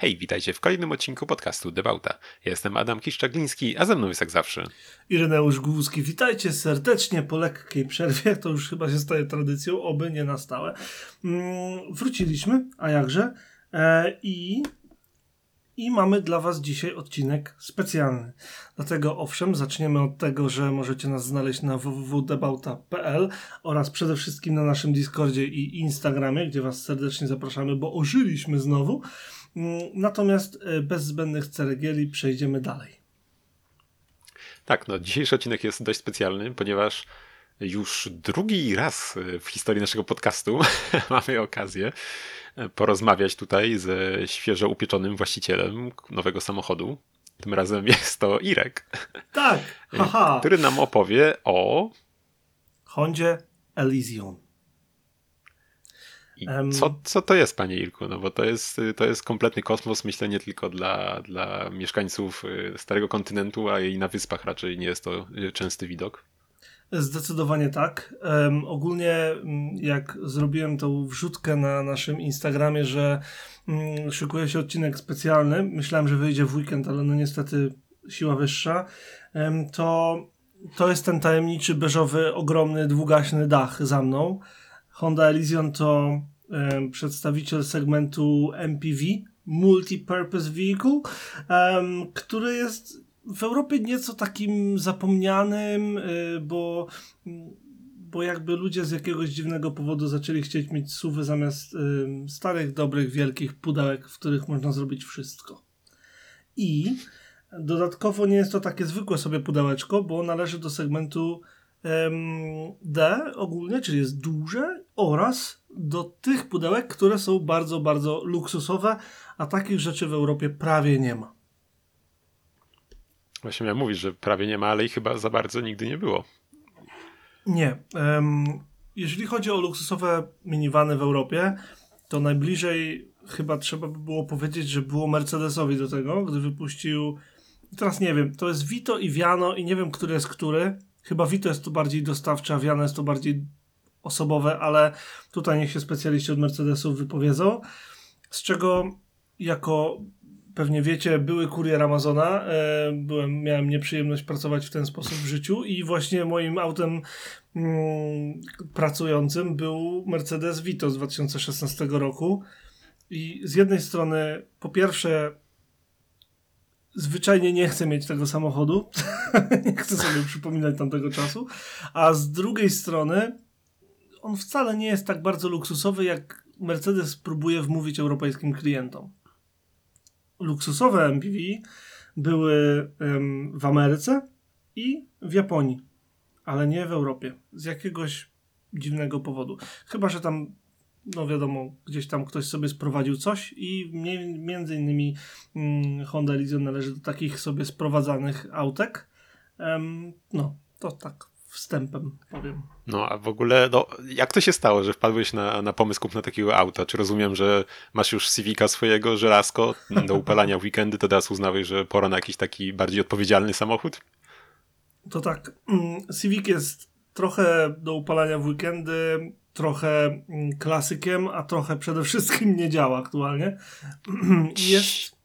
Hej, witajcie w kolejnym odcinku podcastu Debauta. Jestem Adam Kiszczagliński, a ze mną jest jak zawsze Ireneusz Głuski. Witajcie serdecznie po lekkiej przerwie, to już chyba się staje tradycją, oby nie na stałe. Mm, wróciliśmy, a jakże? E, I i mamy dla Was dzisiaj odcinek specjalny. Dlatego owszem, zaczniemy od tego, że możecie nas znaleźć na www.debauta.pl oraz przede wszystkim na naszym Discordzie i Instagramie, gdzie Was serdecznie zapraszamy, bo ożyliśmy znowu. Mm, natomiast e, bez zbędnych ceregieli przejdziemy dalej. Tak, no dzisiejszy odcinek jest dość specjalny, ponieważ już drugi raz w historii naszego podcastu mamy okazję porozmawiać tutaj ze świeżo upieczonym właścicielem nowego samochodu. Tym razem jest to Irek. Tak, haha. Który nam opowie o Hondzie Elysium. Co, co to jest, panie Irku? No bo to jest, to jest kompletny kosmos, myślę, nie tylko dla, dla mieszkańców y, Starego Kontynentu, a i na wyspach raczej nie jest to y, częsty widok. Zdecydowanie tak. Um, ogólnie mm, jak zrobiłem tą wrzutkę na naszym Instagramie, że um, szykuje się odcinek specjalny, myślałem, że wyjdzie w weekend, ale no niestety siła wyższa, um, to to jest ten tajemniczy, beżowy, ogromny, dwugaśny dach za mną. Honda Elysion to przedstawiciel segmentu MPV, Multi-Purpose Vehicle, który jest w Europie nieco takim zapomnianym, y, bo, bo jakby ludzie z jakiegoś dziwnego powodu zaczęli chcieć mieć suwy zamiast starych, dobrych, wielkich pudełek, w których można zrobić wszystko. I dodatkowo nie jest to takie zwykłe sobie pudełeczko, bo należy do segmentu D ogólnie, czyli jest duże oraz do tych pudełek, które są bardzo, bardzo luksusowe, a takich rzeczy w Europie prawie nie ma. Właśnie miałem mówić, że prawie nie ma, ale ich chyba za bardzo nigdy nie było. Nie. Um, jeżeli chodzi o luksusowe minivany w Europie, to najbliżej chyba trzeba by było powiedzieć, że było Mercedesowi do tego, gdy wypuścił. Teraz nie wiem, to jest Vito i Viano i nie wiem, który jest który. Chyba Vito jest to bardziej dostawcze, a Viano jest to bardziej osobowe, ale tutaj niech się specjaliści od Mercedesów wypowiedzą. Z czego jako pewnie wiecie, były kurier Amazona. E, byłem, miałem nieprzyjemność pracować w ten sposób w życiu i właśnie moim autem mm, pracującym był Mercedes Vito z 2016 roku. I z jednej strony, po pierwsze, zwyczajnie nie chcę mieć tego samochodu. nie chcę sobie przypominać tamtego czasu. A z drugiej strony, on wcale nie jest tak bardzo luksusowy, jak Mercedes próbuje wmówić europejskim klientom luksusowe MPV były w Ameryce i w Japonii, ale nie w Europie. Z jakiegoś dziwnego powodu. Chyba, że tam, no wiadomo, gdzieś tam ktoś sobie sprowadził coś i między innymi hmm, Honda Elysion należy do takich sobie sprowadzanych autek. no, to tak wstępem powiem. No a w ogóle, no, jak to się stało, że wpadłeś na, na pomysł kupna takiego auta? Czy rozumiem, że masz już Civica swojego, żelazko do upalania w weekendy, to teraz uznałeś, że pora na jakiś taki bardziej odpowiedzialny samochód? To tak, mm, Civic jest trochę do upalania w weekendy, trochę mm, klasykiem, a trochę przede wszystkim nie działa aktualnie. jest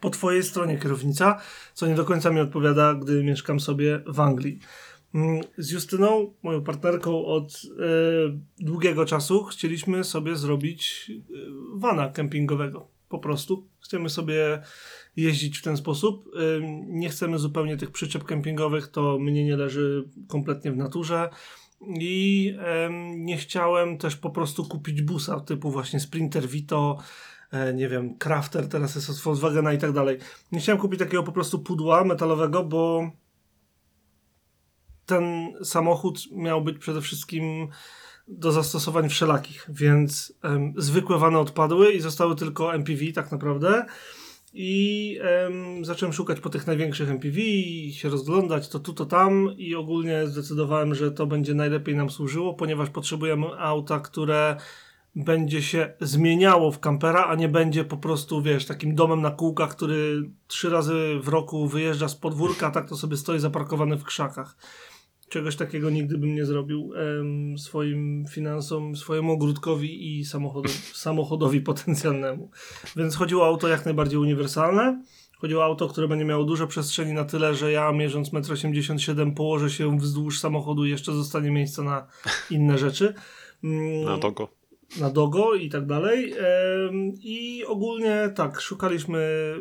po twojej stronie kierownica, co nie do końca mi odpowiada, gdy mieszkam sobie w Anglii. Mm, z Justyną, moją partnerką, od e, długiego czasu chcieliśmy sobie zrobić e, wana kempingowego. Po prostu. Chcemy sobie jeździć w ten sposób. E, nie chcemy zupełnie tych przyczep kempingowych, to mnie nie leży kompletnie w naturze. I e, nie chciałem też po prostu kupić busa typu właśnie Sprinter Vito, e, nie wiem, Crafter teraz jest od Volkswagena i tak dalej. Nie chciałem kupić takiego po prostu pudła metalowego, bo ten samochód miał być przede wszystkim do zastosowań wszelakich, więc um, zwykłe wany odpadły i zostały tylko MPV tak naprawdę. I um, zacząłem szukać po tych największych MPV i się rozglądać to tu, to tam i ogólnie zdecydowałem, że to będzie najlepiej nam służyło, ponieważ potrzebujemy auta, które będzie się zmieniało w kampera, a nie będzie po prostu, wiesz, takim domem na kółkach, który trzy razy w roku wyjeżdża z podwórka, tak to sobie stoi zaparkowany w krzakach. Czegoś takiego nigdy bym nie zrobił em, swoim finansom, swojemu ogródkowi i samochodowi, samochodowi potencjalnemu. Więc chodziło o auto jak najbardziej uniwersalne. Chodziło o auto, które będzie miało dużo przestrzeni na tyle, że ja mierząc 1,87 m położę się wzdłuż samochodu i jeszcze zostanie miejsce na inne rzeczy. Mm, Na dogo. na Dogo i tak dalej. Em, I ogólnie tak, szukaliśmy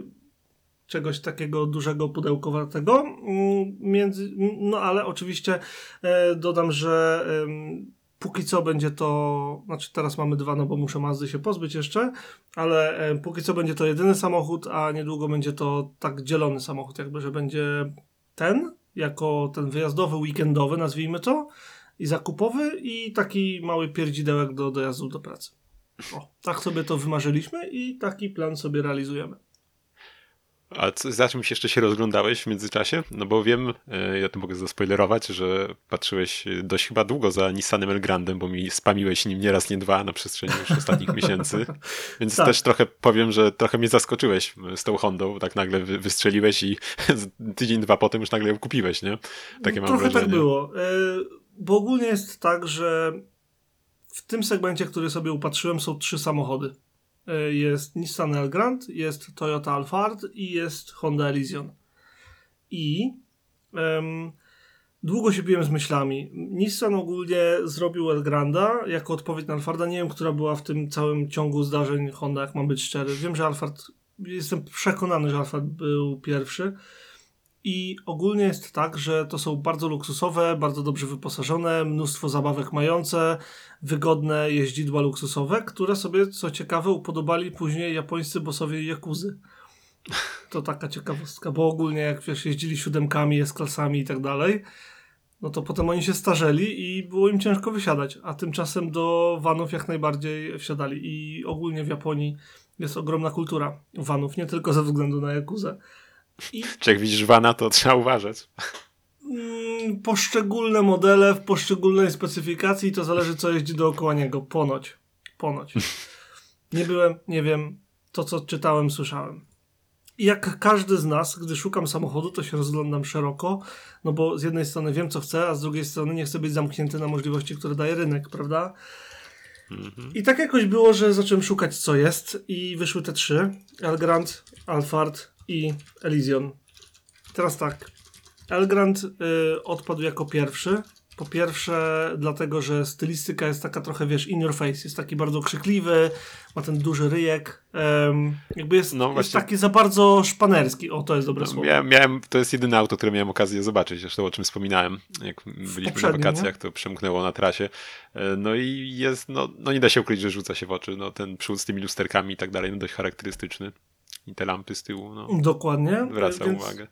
czegoś takiego dużego, pudełkowatego. Mm, Między, no ale oczywiście e, dodam, że póki co będzie to, znaczy teraz mamy dwa, no bo muszę Mazdy się pozbyć jeszcze, ale póki co będzie to jedyny samochód, a niedługo będzie to tak dzielony samochód, jakby, że będzie ten, jako ten wyjazdowy, weekendowy, nazwijmy to, i zakupowy i taki mały pierdzidełek do dojazdu do pracy. O, tak sobie to wymarzyliśmy i taki plan sobie realizujemy. A co, za czym jeszcze się rozglądałeś w międzyczasie? No bo wiem, e, ja to mogę zaspoilerować, że patrzyłeś dość chyba długo za Nissanem Elgrandem, bo mi spamiłeś nim nie raz, nie dwa na przestrzeni już ostatnich miesięcy. Więc Tak. też trochę powiem, że trochę mnie zaskoczyłeś z tą Hondą. Tak nagle wy- wystrzeliłeś i tydzień, dwa potem już nagle ją kupiłeś, nie? Takie mam Trochę wrażenie. tak było. E, bo ogólnie jest tak, że w tym segmencie, który sobie upatrzyłem, są trzy samochody. E, Jest Nissan Elgrand, jest Toyota Alphard i jest Honda Elysion. I em, długo się biłem z myślami. Nissan ogólnie zrobił Elgranda jako odpowiedź na Alfarda. Nie wiem, która była w tym całym ciągu zdarzeń Honda, jak mam być szczery. Wiem, że Alphard, jestem przekonany, że Alphard był pierwszy. I ogólnie jest tak, że to są bardzo luksusowe, bardzo dobrze wyposażone, mnóstwo zabawek mające, wygodne jeździdła luksusowe, które sobie, co ciekawe, upodobali później japońscy bossowie Jakuzy. To taka ciekawostka, bo ogólnie jak wiesz, jeździli siódemkami, S-klasami i tak dalej, no to potem oni się starzeli i było im ciężko wysiadać, a tymczasem do vanów jak najbardziej wsiadali i ogólnie w Japonii jest ogromna kultura vanów, nie tylko ze względu na Jakuzę. I Czy jak widzisz Wana, to trzeba uważać. Mm, poszczególne modele w poszczególnej specyfikacji to zależy co jeździ dookoła niego. Ponoć. Ponoć. Nie byłem, nie wiem. To co czytałem, słyszałem. I jak każdy z nas, gdy szukam samochodu, to się rozglądam szeroko, no bo z jednej strony wiem co chcę, a z drugiej strony nie chcę być zamknięty na możliwości, które daje rynek, prawda? I tak jakoś było, że zacząłem szukać co jest i wyszły te trzy. Elgrand, Alphard i Elysion. Teraz tak. Elgrand y, odpadł jako pierwszy. Po pierwsze, dlatego, że stylistyka jest taka trochę, wiesz, in your face. Jest taki bardzo krzykliwy, ma ten duży ryjek. em, jakby jest, No jest właśnie. taki za bardzo szpanerski. O, to jest dobre No, słowo. miałem, miałem, to jest jedyne auto, które miałem okazję zobaczyć, zresztą o czym wspominałem, jak byliśmy na wakacjach, to przemknęło na trasie. E, No i jest, no, no nie da się ukryć, że rzuca się w oczy. No, ten przód z tymi lusterkami i tak dalej, no dość charakterystyczny. I te lampy z tyłu, no, Dokładnie. zwraca więc uwagę.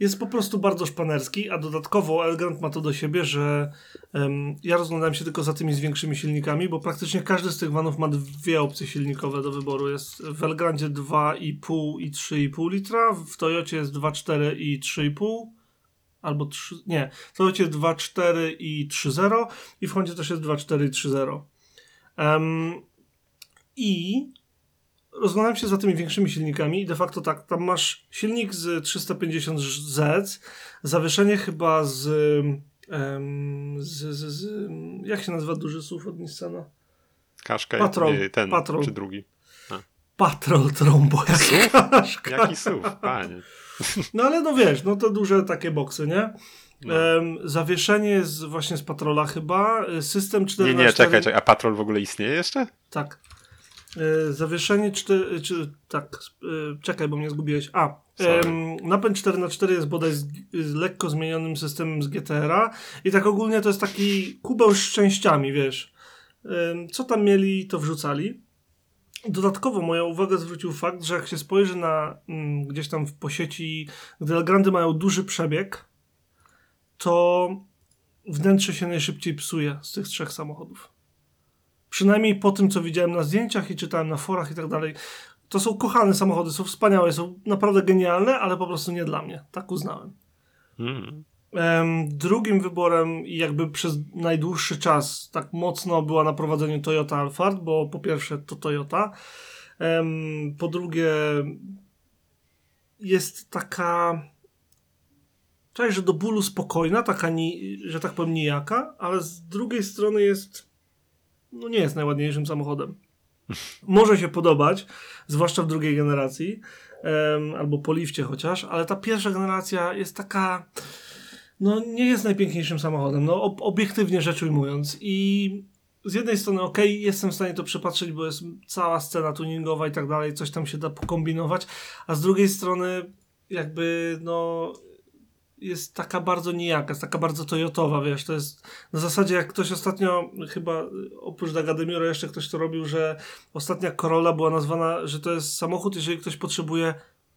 Jest po prostu bardzo szpanerski, a dodatkowo Elgrand ma to do siebie, że em, ja rozglądałem się tylko za tymi z większymi silnikami, bo praktycznie każdy z tych vanów ma dwie opcje silnikowe do wyboru. Jest w Elgrandzie 2,5 i 3,5 litra, w Toyocie jest 2,4 i 3,5 albo 3, nie, w Toyocie jest 2,4 i 3,0 i w Hondzie też jest 2,4 i 3,0. Em, I rozglądam się za tymi większymi silnikami i de facto tak, tam masz silnik z 350Z, zawieszenie chyba z, z, z, z jak się nazywa duży SUV od Nissana? Kaszka, Patrol, nie, ten, patrol. czy drugi. Patrol Trombo, jak kaszka. Jaki SUV, panie. No ale no wiesz, no to duże takie boksy, nie? No. Em, zawieszenie jest właśnie z Patrola chyba, system 4 Nie, nie, czekaj, czekaj, a Patrol w ogóle istnieje jeszcze? Tak. E, zawieszenie 4, czy tak, e, czekaj, bo mnie zgubiłeś. A, em, napęd 4x4 jest bodaj z, z lekko zmienionym systemem z GTR-a i tak ogólnie to jest taki kubeł z szczęściami, wiesz. Em, co tam mieli, to wrzucali. Dodatkowo moją uwagę zwrócił fakt, że jak się spojrzy na mm, gdzieś tam w po sieci, gdy Elgrandy mają duży przebieg, to wnętrze się najszybciej psuje z tych trzech samochodów. Przynajmniej po tym, co widziałem na zdjęciach i czytałem na forach i tak dalej. To są kochane samochody, są wspaniałe, są naprawdę genialne, ale po prostu nie dla mnie. Tak uznałem. Mm. Em, drugim wyborem jakby przez najdłuższy czas tak mocno była na prowadzeniu Toyota Alphard, bo po pierwsze to Toyota, em, po drugie jest taka cześć, że do bólu spokojna, taka, ni, że tak powiem, nijaka, ale z drugiej strony jest, no nie jest najładniejszym samochodem. Może się podobać, zwłaszcza w drugiej generacji, em, albo po lifcie chociaż, ale ta pierwsza generacja jest taka, no nie jest najpiękniejszym samochodem, no ob obiektywnie rzecz ujmując i z jednej strony ok, jestem w stanie to przepatrzeć, bo jest cała scena tuningowa i tak dalej, coś tam się da pokombinować, a z drugiej strony jakby no jest taka bardzo nijaka, jest taka bardzo toyotowa, wiesz, to jest na zasadzie jak ktoś ostatnio, chyba oprócz Dagademiura jeszcze ktoś to robił, że ostatnia Corolla była nazwana, że to jest samochód, jeżeli ktoś potrzebuje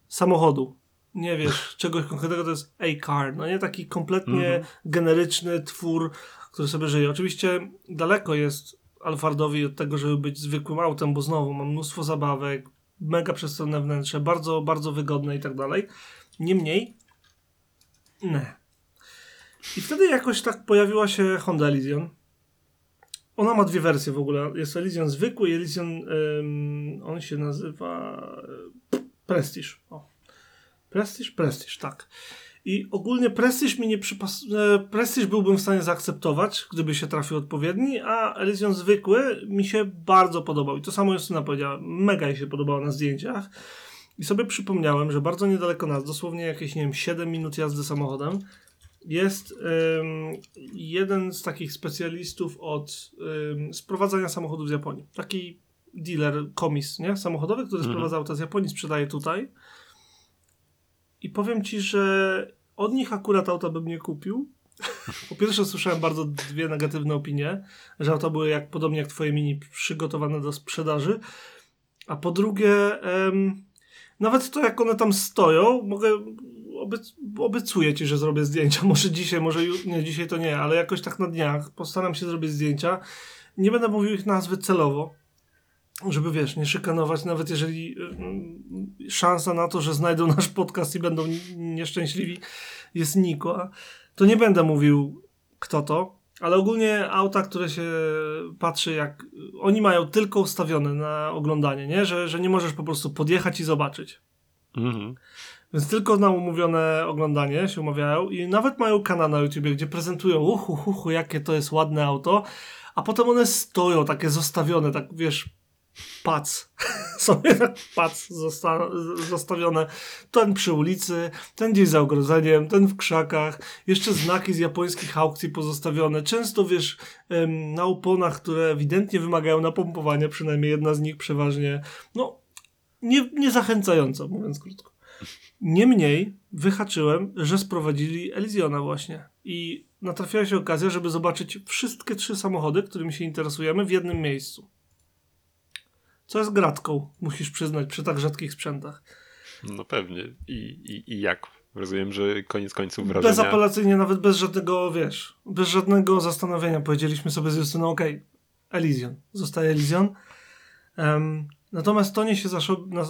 samochodu. Nie wiesz, czegoś konkretnego, to jest A-car, no nie? Taki kompletnie Mhm. generyczny twór, który sobie żyje. Oczywiście daleko jest Alfardowi od tego, żeby być zwykłym autem, bo znowu mam mnóstwo zabawek, mega przestronne wnętrze, bardzo, bardzo wygodne i tak dalej. Niemniej, nie. I wtedy jakoś tak pojawiła się Honda Elysion. Ona ma dwie wersje w ogóle. Jest Elysion zwykły i Elysion, ym, on się nazywa e, Prestige. O. Prestige? Prestige, tak. I ogólnie Prestige mi nie przypasuje. Prestige byłbym w stanie zaakceptować, gdyby się trafił odpowiedni, a Elysion zwykły mi się bardzo podobał. I to samo Justyna powiedziała. Mega jej się podobało na zdjęciach. I sobie przypomniałem, że bardzo niedaleko nas, dosłownie jakieś, nie wiem, 7 minut jazdy samochodem, jest ym, jeden z takich specjalistów od ym, sprowadzania samochodów z Japonii. Taki dealer, komis, nie? Samochodowy, który Mhm. sprowadza auta z Japonii, sprzedaje tutaj. I powiem ci, że od nich akurat auta bym nie kupił. Po pierwsze słyszałem bardzo dwie negatywne opinie, że auta były jak podobnie jak twoje mini przygotowane do sprzedaży. A po drugie, nawet to jak one tam stoją, mogę obiec, obiecuję ci, że zrobię zdjęcia. Może dzisiaj, może nie, dzisiaj to nie, ale jakoś tak na dniach postaram się zrobić zdjęcia. Nie będę mówił ich nazwy celowo, żeby wiesz, nie szykanować, nawet jeżeli mm, szansa na to, że znajdą nasz podcast i będą nieszczęśliwi jest nikła, to nie będę mówił kto to, ale ogólnie auta, które się patrzy jak... Oni mają tylko ustawione na oglądanie, nie? Że, że nie możesz po prostu podjechać i zobaczyć. Mhm. Więc tylko na umówione oglądanie się umawiają i nawet mają kanał na YouTubie, gdzie prezentują uhu, uhu, jakie to jest ładne auto, a potem one stoją takie zostawione, tak wiesz, pac. Sobie tak pac zosta zostawione. Ten przy ulicy, ten gdzieś za ogrodzeniem, ten w krzakach. Jeszcze znaki z japońskich aukcji pozostawione. Często wiesz, na oponach, które ewidentnie wymagają napompowania, przynajmniej jedna z nich przeważnie, no, nie, nie zachęcająco, mówiąc krótko. Niemniej wyhaczyłem, że sprowadzili Elysiona właśnie. I natrafiła się okazja, żeby zobaczyć wszystkie trzy samochody, którymi się interesujemy w jednym miejscu. Co jest gratką, musisz przyznać, przy tak rzadkich sprzętach. No pewnie. I, i, I jak? Rozumiem, że koniec końców wrażenia... Bezapelacyjnie, nawet bez żadnego, wiesz, bez żadnego zastanowienia powiedzieliśmy sobie z Justyną, okej, Elysion, zostaje Elysion. Em, natomiast to niesie za,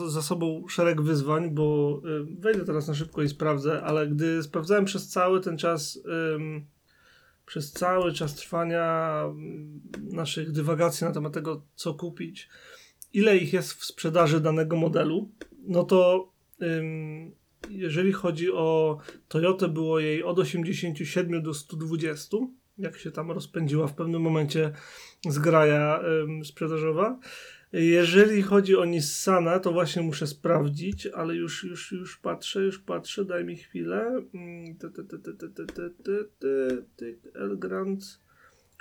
za sobą szereg wyzwań, bo y, wejdę teraz na szybko i sprawdzę, ale gdy sprawdzałem przez cały ten czas, ym, przez cały czas trwania naszych dywagacji na temat tego, co kupić, ile ich jest w sprzedaży danego modelu, no to ym, jeżeli chodzi o Toyotę, było jej od 87 do 120, jak się tam rozpędziła w pewnym momencie zgraja ym, sprzedażowa. Jeżeli chodzi o Nissana, to właśnie muszę sprawdzić, ale już, już, już patrzę, już patrzę, daj mi chwilę. Mm,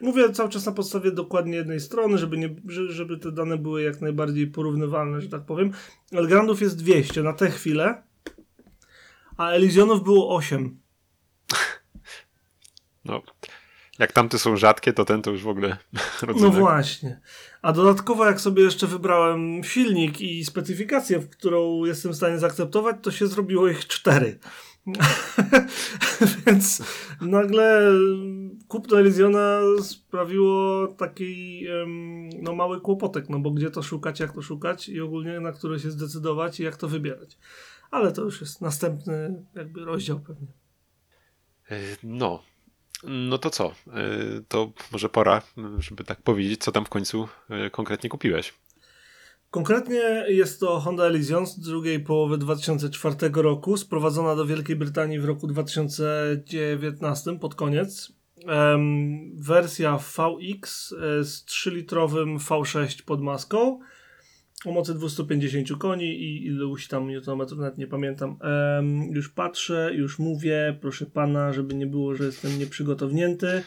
Mówię cały czas na podstawie dokładnie jednej strony, żeby, nie, że- żeby te dane były jak najbardziej porównywalne, że tak powiem. Elgrandów jest 200 na tę chwilę, a Elysionów było 8. No, jak tamte są rzadkie, to ten to już w ogóle No rodzynek. właśnie. A dodatkowo, jak sobie jeszcze wybrałem silnik i specyfikację, w którą jestem w stanie zaakceptować, to się zrobiło ich cztery. Więc nagle kupno Elysiona sprawiło taki no, mały kłopotek, no bo gdzie to szukać, jak to szukać i ogólnie na które się zdecydować i jak to wybierać. Ale to już jest następny jakby rozdział pewnie. E, No. No to co? E, To może pora, żeby tak powiedzieć, co tam w końcu e, konkretnie kupiłeś. Konkretnie jest to Honda Elysion z drugiej połowy 2004 roku, sprowadzona do Wielkiej Brytanii w roku 2019 pod koniec. Um, wersja VX e, z 3-litrowym V6 pod maską o mocy 250 koni i iluś tam newtonmetrów, nawet nie pamiętam. Um, już patrzę, już mówię, proszę pana, żeby nie było, że jestem nieprzygotownięty.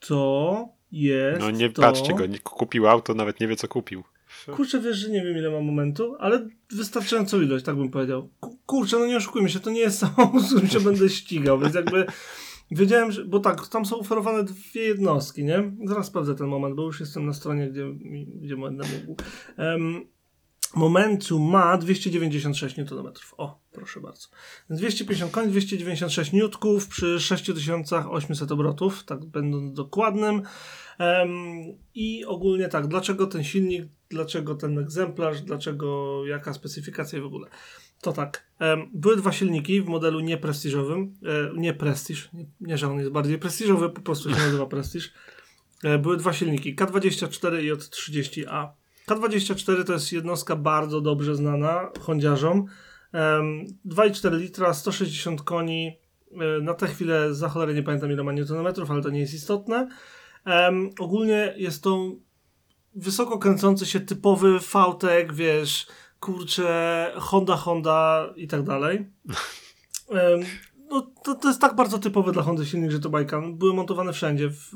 To jest. No nie to... patrzcie go, nie kupił auto, nawet nie wie co kupił. Kurczę, wiesz, że nie wiem ile mam momentu, ale wystarczającą ilość, tak bym powiedział. Kurczę, no nie oszukujmy się, to nie jest samochód, z którym się będę ścigał, więc jakby wiedziałem, że, bo tak, tam są oferowane dwie jednostki, nie? Zaraz sprawdzę ten moment, bo już jestem na stronie, gdzie, gdzie będę mógł. Um, Momentu ma 296 Nm. O, proszę bardzo. 250 koni, 296 Nm przy 6800 obrotów, tak będąc dokładnym. Um, I ogólnie tak, dlaczego ten silnik, dlaczego ten egzemplarz, dlaczego jaka specyfikacja i w ogóle. To tak, były dwa silniki w modelu nieprestiżowym, e, nie prestiż, nie, że on jest bardziej prestiżowy, po prostu się nazywa prestiż. E, były dwa silniki, K24 i J30A. K24 to jest jednostka bardzo dobrze znana hondziarzom. Um, 2,4 litra, 160 koni. E, na tę chwilę za cholerę nie pamiętam ile ma newtonmetrów, ale to nie jest istotne. Ogólnie jest to wysoko kręcący się typowy VTEC, wiesz, kurczę, Honda, Honda i tak dalej. No, to, to jest tak bardzo typowe dla Honda silnik, że to bajka. Były montowane wszędzie. W,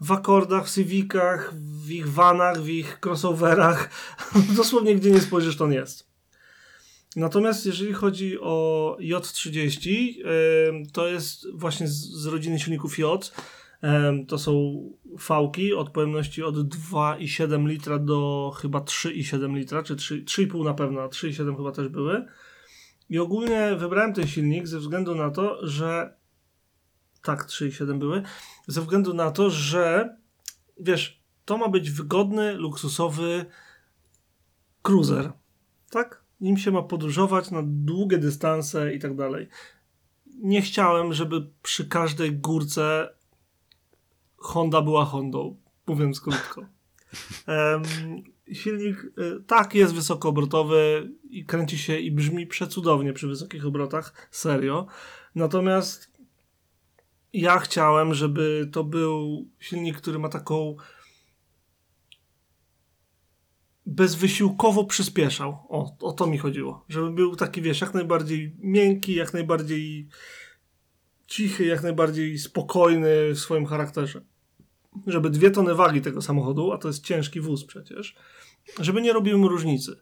w akordach, w Civicach, w ich vanach, w ich crossoverach. Dosłownie gdzie nie spojrzysz, to on jest. Natomiast jeżeli chodzi o J30, yy, to jest właśnie z, z rodziny silników J. Yy, to są fałki od pojemności od 2,7 litra do chyba 3,7 litra, czy 3,5 na pewno, a 3,7 chyba też były. I ogólnie wybrałem ten silnik ze względu na to, że tak, 3,7 były, ze względu na to, że wiesz, to ma być wygodny, luksusowy cruiser, tak? Nim się ma podróżować na długie dystanse i tak dalej. Nie chciałem, żeby przy każdej górce Honda była Hondą, mówiąc krótko. Um, silnik y, tak jest wysokoobrotowy i kręci się i brzmi przecudownie przy wysokich obrotach, serio. Natomiast ja chciałem, żeby to był silnik, który ma taką bezwysiłkowo przyspieszał. O, o to mi chodziło. Żeby był taki, wiesz, jak najbardziej miękki, jak najbardziej cichy, jak najbardziej spokojny w swoim charakterze. Żeby dwie tony wagi tego samochodu, a to jest ciężki wóz przecież, żeby nie robiły mu różnicy.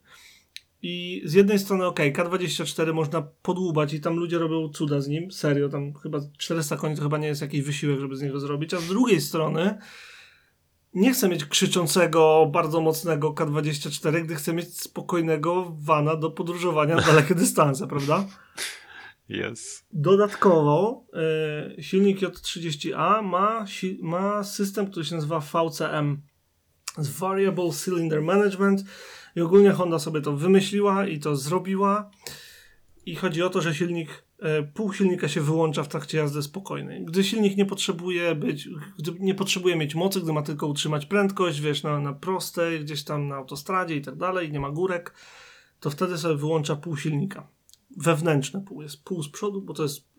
I z jednej strony, ok, K24 można podłubać i tam ludzie robią cuda z nim, serio, tam chyba 400 koni to chyba nie jest jakiś wysiłek, żeby z niego zrobić, a z drugiej strony nie chcę mieć krzyczącego, bardzo mocnego K24, gdy chcę mieć spokojnego vana do podróżowania na dalekie dystanse, prawda? Yes. Dodatkowo y, silnik J30A ma, si ma system, który się nazywa VCM, Variable Cylinder Management i ogólnie Honda sobie to wymyśliła i to zrobiła i chodzi o to, że silnik e, pół silnika się wyłącza w trakcie jazdy spokojnej. Gdy silnik nie potrzebuje być, gdy nie potrzebuje mieć mocy, gdy ma tylko utrzymać prędkość, wiesz, na, na prostej, gdzieś tam na autostradzie i tak dalej, nie ma górek, to wtedy sobie wyłącza pół silnika. Wewnętrzne pół, jest pół z przodu, bo to jest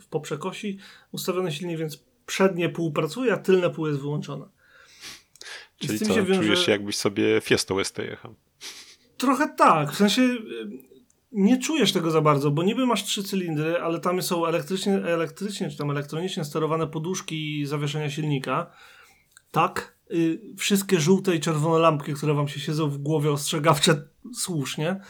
w poprzekosi ustawiony silnik, więc przednie pół pracuje, a tylne pół jest wyłączone. Czyli co, wiąże... czujesz się jakbyś sobie Fiestą ST jechał? Trochę tak, w sensie nie czujesz tego za bardzo, bo niby masz trzy cylindry, ale tam są elektrycznie, elektrycznie czy tam elektronicznie sterowane poduszki zawieszenia silnika. Tak, y, wszystkie żółte i czerwone lampki, które wam się siedzą w głowie ostrzegawcze, słusznie.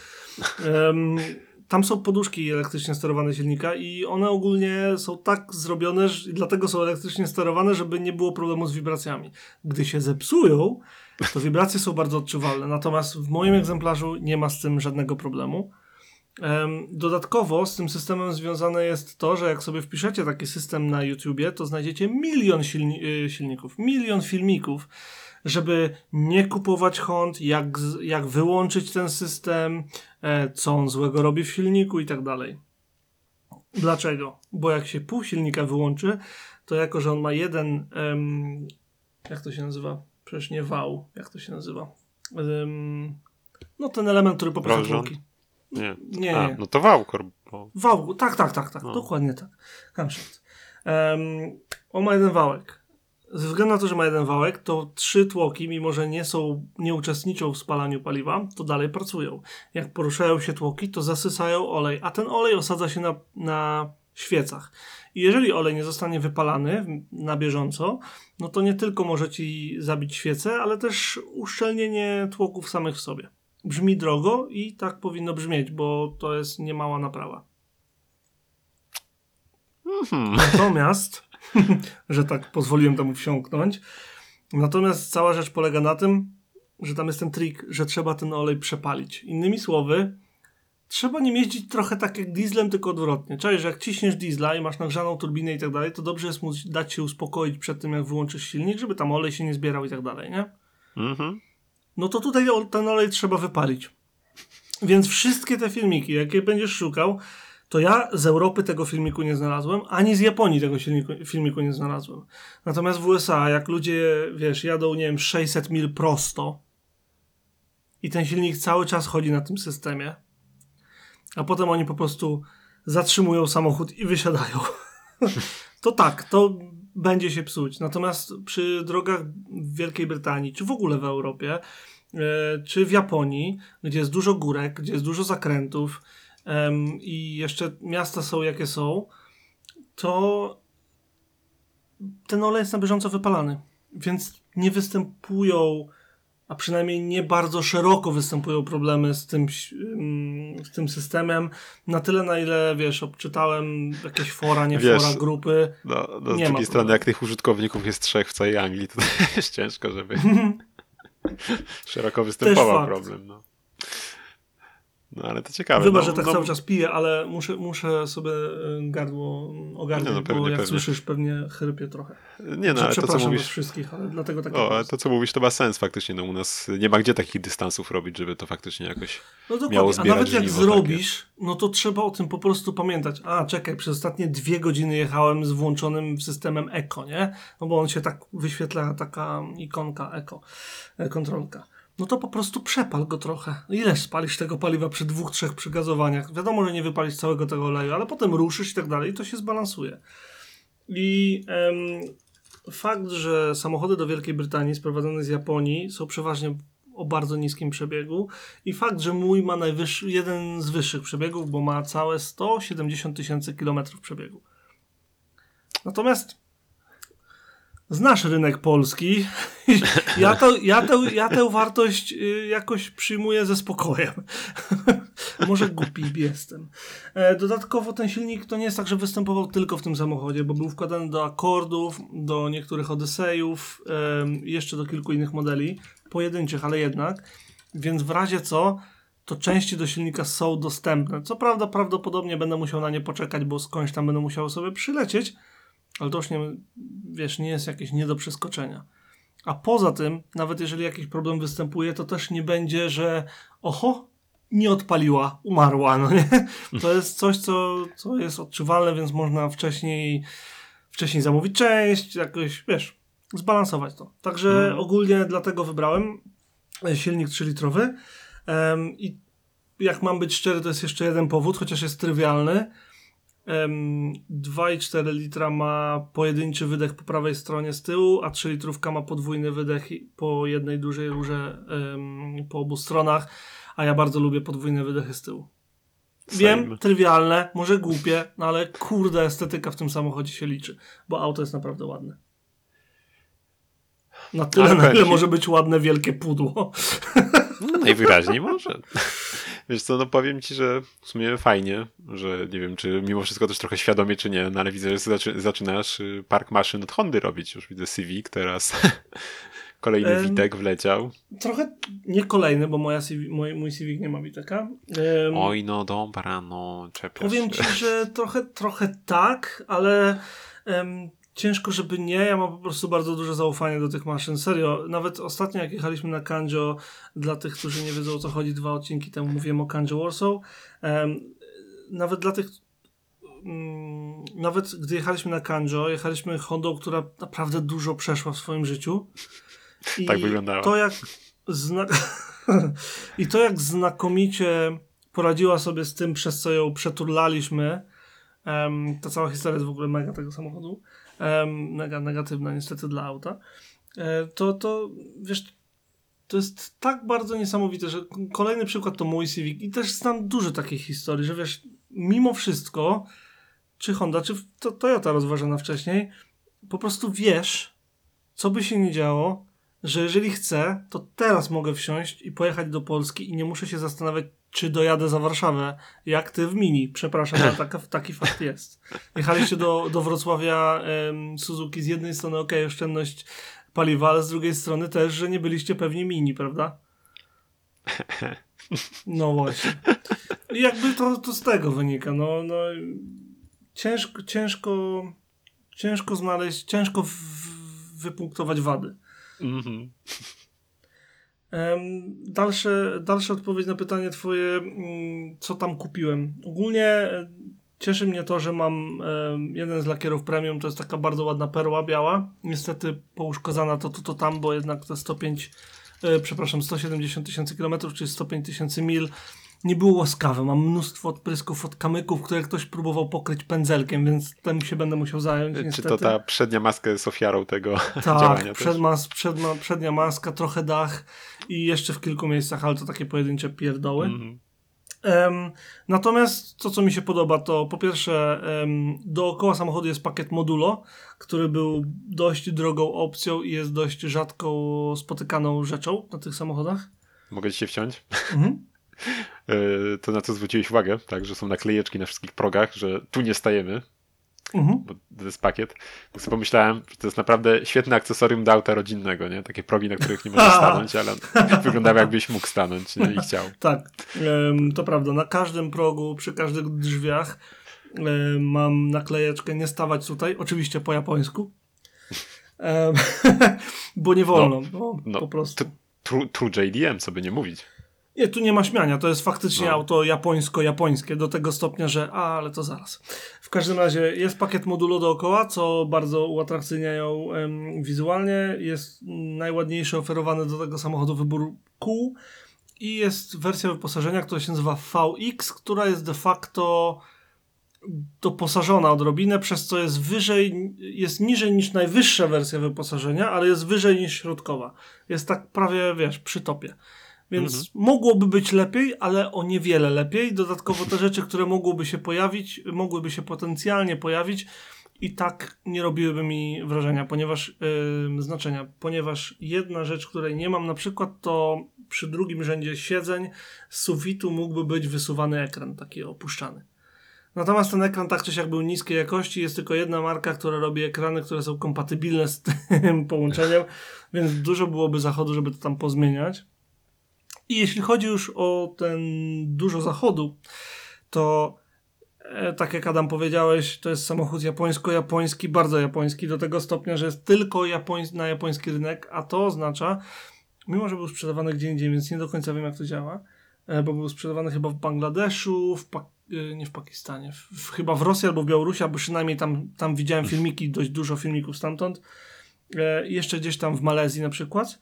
Tam są poduszki elektrycznie sterowane silnika i one ogólnie są tak zrobione, że, dlatego są elektrycznie sterowane, żeby nie było problemu z wibracjami. Gdy się zepsują, to wibracje są bardzo odczuwalne. Natomiast w moim egzemplarzu nie ma z tym żadnego problemu. Dodatkowo z tym systemem związane jest to, że jak sobie wpiszecie taki system na YouTubie, to znajdziecie milion silni y, silników, milion filmików, żeby nie kupować Hond, jak, jak wyłączyć ten system, e, co on złego robi w silniku i tak dalej. Dlaczego? Bo jak się pół silnika wyłączy, to jako, że on ma jeden, jak to się nazywa? Przecież nie wał, jak to się nazywa? No ten element, który Prążąc? tłoki. Nie. Nie, A, no to wałkor. Bo... Wałku, tak, tak, tak, tak, No. dokładnie tak. Camshaft. Um, on ma jeden wałek. Ze względu na to, że ma jeden wałek, to trzy tłoki, mimo że nie są, nie uczestniczą w spalaniu paliwa, to dalej pracują. Jak poruszają się tłoki, to zasysają olej, a ten olej osadza się na, na świecach. I jeżeli olej nie zostanie wypalany na bieżąco, no to nie tylko może ci zabić świecę, ale też uszczelnienie tłoków samych w sobie. Brzmi drogo i tak powinno brzmieć, bo to jest niemała naprawa. Mhm. Natomiast, że tak pozwoliłem temu wsiąknąć, natomiast cała rzecz polega na tym, że tam jest ten trik, że trzeba ten olej przepalić. Innymi słowy, trzeba nim jeździć trochę tak jak dieslem, tylko odwrotnie. Czyli, że jak ciśniesz diesla i masz nagrzaną turbinę i tak dalej, to dobrze jest mu dać się uspokoić przed tym, jak wyłączysz silnik, żeby tam olej się nie zbierał i tak dalej, nie? Mhm. no to tutaj ten olej trzeba wypalić. Więc wszystkie te filmiki, jakie będziesz szukał, to ja z Europy tego filmiku nie znalazłem, ani z Japonii tego filmiku, filmiku nie znalazłem. Natomiast w USA, jak ludzie, wiesz, jadą, nie wiem, 600 mil prosto i ten silnik cały czas chodzi na tym systemie, a potem oni po prostu zatrzymują samochód i wysiadają. to tak, to będzie się psuć. Natomiast przy drogach w Wielkiej Brytanii, czy w ogóle w Europie, e, czy w Japonii, gdzie jest dużo górek, gdzie jest dużo zakrętów em, i jeszcze miasta są jakie są, to ten olej jest na bieżąco wypalany. Więc nie występują, a przynajmniej nie bardzo szeroko występują problemy z tym, z tym systemem. Na tyle, na ile, wiesz, obczytałem jakieś fora, nie Wiesz, fora, grupy. No, no z drugiej strony, jak tych użytkowników jest trzech w całej Anglii, to jest ciężko, żeby szeroko występował problem. No. No ale to ciekawe. Wybacz, no, że tak no, cały czas piję, ale muszę, muszę sobie y, gardło ogarnąć, no, pewnie, bo jak pewnie. słyszysz, pewnie chrypię trochę. Nie no, ale to co mówisz... wszystkich, ale dlatego tak O, ale to co mówisz to ma sens faktycznie, no u nas nie ma gdzie takich dystansów robić, żeby to faktycznie jakoś... No miało dokładnie, a zbierać nawet jak zrobisz, no to trzeba o tym po prostu pamiętać. A, czekaj, przez ostatnie dwie godziny jechałem z włączonym systemem Eco, nie? No bo on się tak wyświetla, taka ikonka Eco, e, kontrolka. No to po prostu przepal go trochę. Ileż spalisz tego paliwa przy dwóch, trzech przygazowaniach? Wiadomo, że nie wypalisz całego tego oleju, ale potem ruszysz i tak dalej i to się zbalansuje. I em, fakt, że samochody do Wielkiej Brytanii sprowadzone z Japonii są przeważnie o bardzo niskim przebiegu i fakt, że mój ma najwyższy, jeden z wyższych przebiegów, bo ma całe 170 tysięcy kilometrów przebiegu. Natomiast znasz rynek polski. Ja, to, ja, tę, ja tę wartość y, jakoś przyjmuję ze spokojem. Może głupi jestem. E, Dodatkowo ten silnik to nie jest tak, że występował tylko w tym samochodzie, bo był wkładany do akordów, do niektórych Odysejów, jeszcze do kilku innych modeli, pojedynczych, ale jednak. Więc w razie co, to części do silnika są dostępne. Co prawda, prawdopodobnie będę musiał na nie poczekać, bo skądś tam będę musiał sobie przylecieć, ale to już nie, wiesz, nie jest jakieś nie do przeskoczenia. A poza tym, nawet jeżeli jakiś problem występuje, to też nie będzie, że oho, nie odpaliła, umarła, no nie? To jest coś, co, co jest odczuwalne, więc można wcześniej, wcześniej zamówić część, jakoś, wiesz, zbalansować to. Także Mhm. ogólnie dlatego wybrałem e, silnik 3-litrowy Em, i jak mam być szczery, to jest jeszcze jeden powód, chociaż jest trywialny. Em, 2,4 litra ma pojedynczy wydech po prawej stronie z tyłu, a 3 litrówka ma podwójny wydech po jednej dużej rurze po obu stronach, a ja bardzo lubię podwójne wydechy z tyłu. Wiem, Same. trywialne, może głupie, no ale kurde, estetyka w tym samochodzie się liczy, bo auto jest naprawdę ładne. Na tyle, na ile może być ładne wielkie pudło. No najwyraźniej może. Wiesz co, no powiem ci, że w sumie fajnie, że nie wiem, czy mimo wszystko też trochę świadomie, czy nie, no ale widzę, że zaczy, zaczynasz y, park maszyn od Hondy robić. Już widzę Civic teraz. Kolejny Em, Witek wleciał. Trochę nie kolejny, bo moja CV, mój, mój Civic nie ma Witeka. Em, Oj, no dobra, no czepiasz Powiem ci, że trochę, trochę tak, ale em, ciężko, żeby nie. Ja mam po prostu bardzo duże zaufanie do tych maszyn. Serio, nawet ostatnio jak jechaliśmy na Kanjo, dla tych, którzy nie wiedzą o co chodzi, dwa odcinki temu mówiłem o Kanjo Warsaw. Em, nawet dla tych mm, nawet gdy jechaliśmy na Kanjo, jechaliśmy Hondą, która naprawdę dużo przeszła w swoim życiu. I Tak wyglądała. To jak zna... I to jak znakomicie poradziła sobie z tym, przez co ją przeturlaliśmy. Um, ta cała historia jest w ogóle mega tego samochodu. Negatywna niestety dla auta. E, to, to wiesz, to jest tak bardzo niesamowite, że kolejny przykład to mój Civic i też znam dużo takich historii, że wiesz, mimo wszystko, czy Honda, czy to Toyota rozważana wcześniej, po prostu wiesz, co by się nie działo, że jeżeli chcę, to teraz mogę wsiąść i pojechać do Polski i nie muszę się zastanawiać, czy dojadę za Warszawę, jak ty w Mini. Przepraszam, ale taka, taki fakt jest. Jechaliście do, do Wrocławia Suzuki z jednej strony, ok, oszczędność paliwa, ale z drugiej strony też, że nie byliście pewnie Mini, prawda? No właśnie. I jakby to, to z tego wynika. No, no, ciężko, ciężko, ciężko znaleźć, ciężko w, wypunktować wady. Mm-hmm. Dalsze, dalsza odpowiedź na pytanie twoje, mm, co tam kupiłem. Ogólnie e, cieszy mnie to, że mam jeden z lakierów premium, to jest taka bardzo ładna perła biała. Niestety pouszkodzana to, to, to tam, bo jednak to 105, e, przepraszam, 170 tysięcy kilometrów, czyli 105 tysięcy mil nie było łaskawe. Mam mnóstwo odprysków od kamyków, które ktoś próbował pokryć pędzelkiem, więc tym się będę musiał zająć. Czy niestety. to ta przednia maska jest ofiarą tego tak, działania? Przed mas, przed, przednia maska, trochę dach i jeszcze w kilku miejscach, ale to takie pojedyncze pierdoły. Mm. Um, natomiast to, co mi się podoba, to po pierwsze um, dookoła samochodu jest pakiet modulo, który był dość drogą opcją i jest dość rzadko spotykaną rzeczą na tych samochodach. Mogę ci się wciąć? Mhm. E, to na co zwróciłeś uwagę, tak, że są naklejeczki na wszystkich progach, że tu nie stajemy, mhm. bo to jest pakiet. Tak sobie pomyślałem, że to jest naprawdę świetne akcesorium do auta rodzinnego, nie? Takie progi, na których nie możesz stanąć, ale wyglądało jakbyś mógł stanąć nie? i chciał. Tak, to prawda. Na każdym progu, przy każdych drzwiach mam naklejeczkę nie stawać tutaj, oczywiście po japońsku. bo nie wolno, no, no, po prostu. True, true JDM, co by nie mówić. Nie, tu nie ma śmiania, to jest faktycznie no. auto japońsko-japońskie do tego stopnia, że a, ale to zaraz. W każdym razie jest pakiet modulo dookoła, co bardzo uatrakcyjniają em, wizualnie. Jest najładniejszy oferowany do tego samochodu wybór kół i jest wersja wyposażenia, która się nazywa VX, która jest de facto doposażona odrobinę, przez co jest wyżej, jest niżej niż najwyższa wersja wyposażenia, ale jest wyżej niż środkowa. Jest tak prawie, wiesz, przy topie. Więc mhm. mogłoby być lepiej, ale o niewiele lepiej. Dodatkowo te rzeczy, które mogłyby się pojawić, mogłyby się potencjalnie pojawić i tak nie robiłyby mi wrażenia, ponieważ yy, znaczenia, ponieważ jedna rzecz, której nie mam na przykład, to przy drugim rzędzie siedzeń z sufitu mógłby być wysuwany ekran, taki opuszczany. Natomiast ten ekran tak czy siak był niskiej jakości, jest tylko jedna marka, która robi ekrany, które są kompatybilne z tym połączeniem, więc dużo byłoby zachodu, żeby to tam pozmieniać. I jeśli chodzi już o ten dużo zachodu, to e, tak jak Adam powiedziałeś, to jest samochód japońsko-japoński, bardzo japoński, do tego stopnia, że jest tylko na japoński rynek, a to oznacza, mimo że był sprzedawany gdzie indziej, więc nie do końca wiem jak to działa, e, bo był sprzedawany chyba w Bangladeszu, w pa e, nie w Pakistanie, w, chyba w Rosji albo w Białorusi, albo przynajmniej tam, tam widziałem filmiki, dość dużo filmików stamtąd, jeszcze gdzieś tam w Malezji na przykład.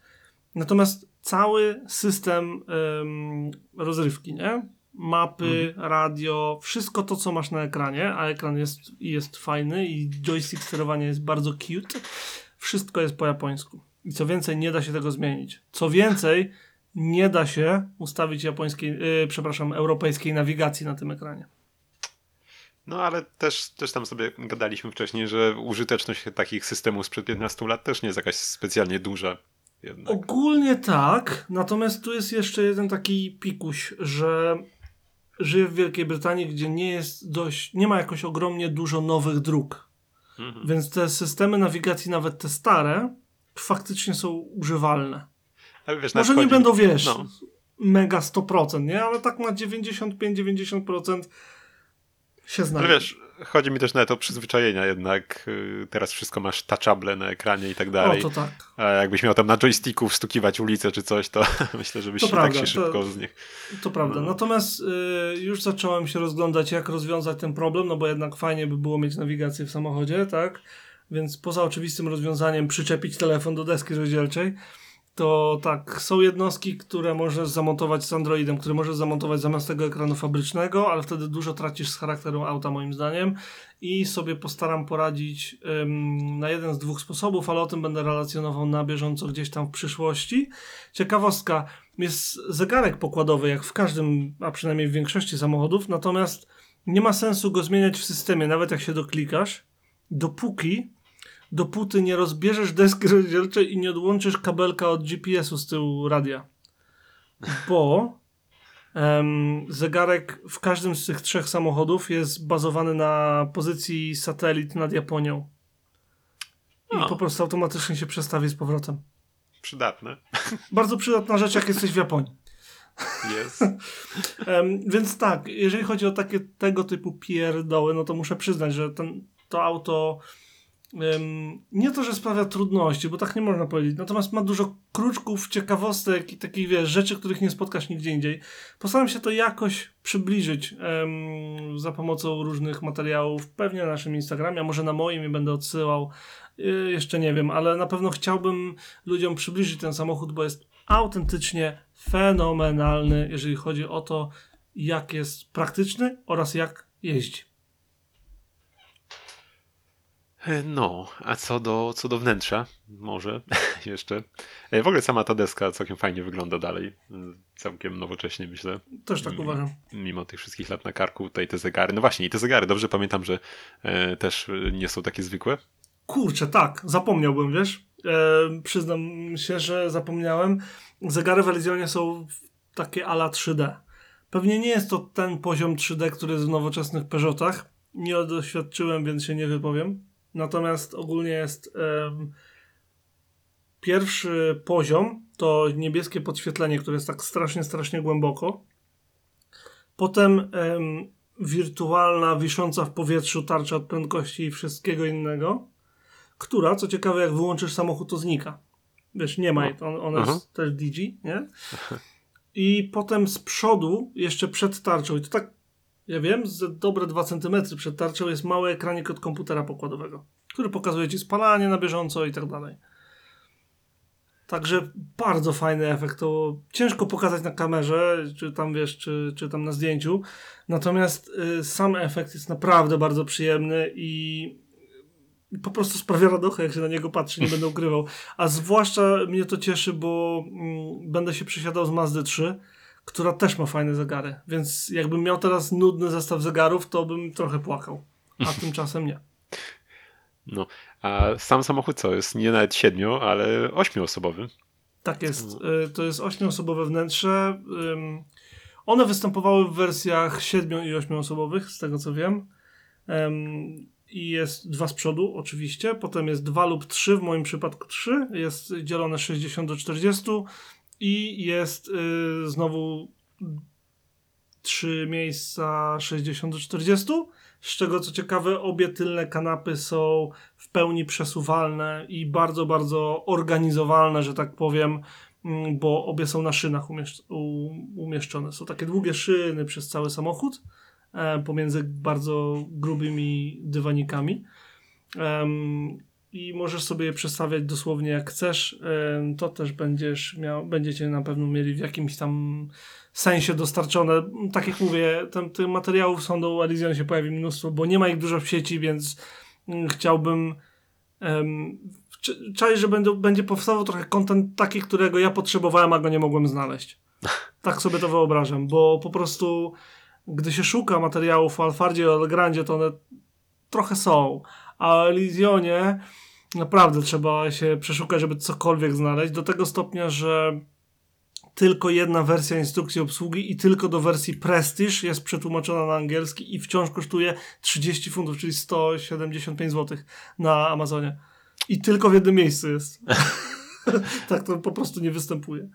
Natomiast cały system ym, rozrywki, nie? Mapy, mhm. radio, wszystko to, co masz na ekranie, a ekran jest, jest fajny i joystick sterowania jest bardzo cute, wszystko jest po japońsku. I co więcej, nie da się tego zmienić. Co więcej, nie da się ustawić japońskiej, yy, przepraszam, europejskiej nawigacji na tym ekranie. No ale też, też tam sobie gadaliśmy wcześniej, że użyteczność takich systemów sprzed 15 lat też nie jest jakaś specjalnie duża. Jednak. Ogólnie tak, natomiast tu jest jeszcze jeden taki pikuś, że żyję w Wielkiej Brytanii, gdzie nie jest dość, nie ma jakoś ogromnie dużo nowych dróg. Mhm. Więc te systemy nawigacji, nawet te stare, faktycznie są używalne. Wiesz, Może nie będą, wiesz, no. mega 100%, nie? Ale tak na 95-90% się. Ale wiesz, chodzi mi też nawet o przyzwyczajenia jednak. Teraz wszystko masz touchable na ekranie i tak dalej. O, to tak. A jakbyś miał tam na joysticku wstukiwać ulicę czy coś, to myślę, że byś to się prawda, tak się szybko to, z nich... To prawda. No. Natomiast y, już zacząłem się rozglądać, jak rozwiązać ten problem, no bo jednak fajnie by było mieć nawigację w samochodzie, tak? Więc poza oczywistym rozwiązaniem przyczepić telefon do deski rozdzielczej, to tak, są jednostki, które możesz zamontować z Androidem, które możesz zamontować zamiast tego ekranu fabrycznego, ale wtedy dużo tracisz z charakteru auta moim zdaniem i sobie postaram poradzić ym, na jeden z dwóch sposobów, ale o tym będę relacjonował na bieżąco gdzieś tam w przyszłości. Ciekawostka, jest zegarek pokładowy jak w każdym, a przynajmniej w większości samochodów, natomiast nie ma sensu go zmieniać w systemie, nawet jak się doklikasz, dopóki dopóty nie rozbierzesz deski rozdzielczej i nie odłączysz kabelka od GPS-u z tyłu radia. Bo em, zegarek w każdym z tych trzech samochodów jest bazowany na pozycji satelit nad Japonią. I O. po prostu automatycznie się przestawi z powrotem. Przydatne. Bardzo przydatna rzecz, jak jesteś w Japonii. Jest. Em, więc tak, jeżeli chodzi o takie tego typu pierdoły, no to muszę przyznać, że ten, to auto nie to, że sprawia trudności, bo tak nie można powiedzieć, natomiast ma dużo kruczków, ciekawostek i takich, wiesz, rzeczy, których nie spotkasz nigdzie indziej. Postaram się to jakoś przybliżyć em, za pomocą różnych materiałów, pewnie na naszym Instagramie, a może na moim i będę odsyłał, y, jeszcze nie wiem, ale na pewno chciałbym ludziom przybliżyć ten samochód, bo jest autentycznie fenomenalny, jeżeli chodzi o to, jak jest praktyczny oraz jak jeździ. No, a co do, co do wnętrza, może jeszcze. E, W ogóle sama ta deska całkiem fajnie wygląda dalej. E, Całkiem nowocześnie, myślę. Też tak uważam. Mimo tych wszystkich lat na karku, tutaj te zegary. No właśnie, i te zegary, dobrze pamiętam, że e, też e, nie są takie zwykłe. Kurczę, tak, zapomniałbym, wiesz? E, przyznam się, że zapomniałem. Zegary w Elysionie są takie ala 3D. Pewnie nie jest to ten poziom 3D, który jest w nowoczesnych Peugeotach. Nie doświadczyłem, więc się nie wypowiem. Natomiast ogólnie jest em, pierwszy poziom to niebieskie podświetlenie, które jest tak strasznie, strasznie głęboko. Potem em, wirtualna, wisząca w powietrzu tarcza od prędkości i wszystkiego innego, która, co ciekawe, jak wyłączysz samochód, to znika. Wiesz, nie ma jej, on, ona Aha. jest też DG, nie? I potem z przodu, jeszcze przed tarczą, i to tak, ja wiem, z dobre 2 cm przed tarczą jest mały ekranik od komputera pokładowego, który pokazuje ci spalanie na bieżąco i tak dalej. Także bardzo fajny efekt. To ciężko pokazać na kamerze, czy tam wiesz, czy, czy tam na zdjęciu. Natomiast y, sam efekt jest naprawdę bardzo przyjemny i po prostu sprawia radochę, jak się na niego patrzy, nie będę ukrywał. A zwłaszcza mnie to cieszy, bo mm, będę się przesiadał z Mazdy 3, która też ma fajne zegary. Więc jakbym miał teraz nudny zestaw zegarów, to bym trochę płakał. A tymczasem nie. No, a sam samochód co? Jest nie nawet siedmiu, ale ośmioosobowy. Tak jest. Y, To jest ośmioosobowe wnętrze. One występowały w wersjach 7 i 8 osobowych, z tego co wiem. I jest dwa z przodu, oczywiście. Potem jest dwa lub trzy, w moim przypadku trzy. Jest dzielone 60 do 40 i jest y, znowu trzy miejsca 60 do 40. Z czego co ciekawe, obie tylne kanapy są w pełni przesuwalne i bardzo, bardzo organizowalne, że tak powiem, mm, bo obie są na szynach umieszczone. Są takie długie szyny przez cały samochód e, pomiędzy bardzo grubymi dywanikami. I możesz sobie je przestawiać dosłownie jak chcesz. To też będziesz miał, będziecie na pewno mieli w jakimś tam sensie dostarczone. Tak jak mówię, tam, tych materiałów są do się pojawi mnóstwo, bo nie ma ich dużo w sieci, więc mm, chciałbym um, że będą, będzie powstawał trochę content taki, którego ja potrzebowałem, a go nie mogłem znaleźć. Tak sobie to wyobrażam, bo po prostu gdy się szuka materiałów o Alfardzie i o Allegrandzie, to one trochę są, a o Elysionie naprawdę trzeba się przeszukać, żeby cokolwiek znaleźć, do tego stopnia, że tylko jedna wersja instrukcji obsługi i tylko do wersji Prestige jest przetłumaczona na angielski i wciąż kosztuje 30 funtów, czyli 175 zł na Amazonie. I tylko w jednym miejscu jest. tak to po prostu nie występuje.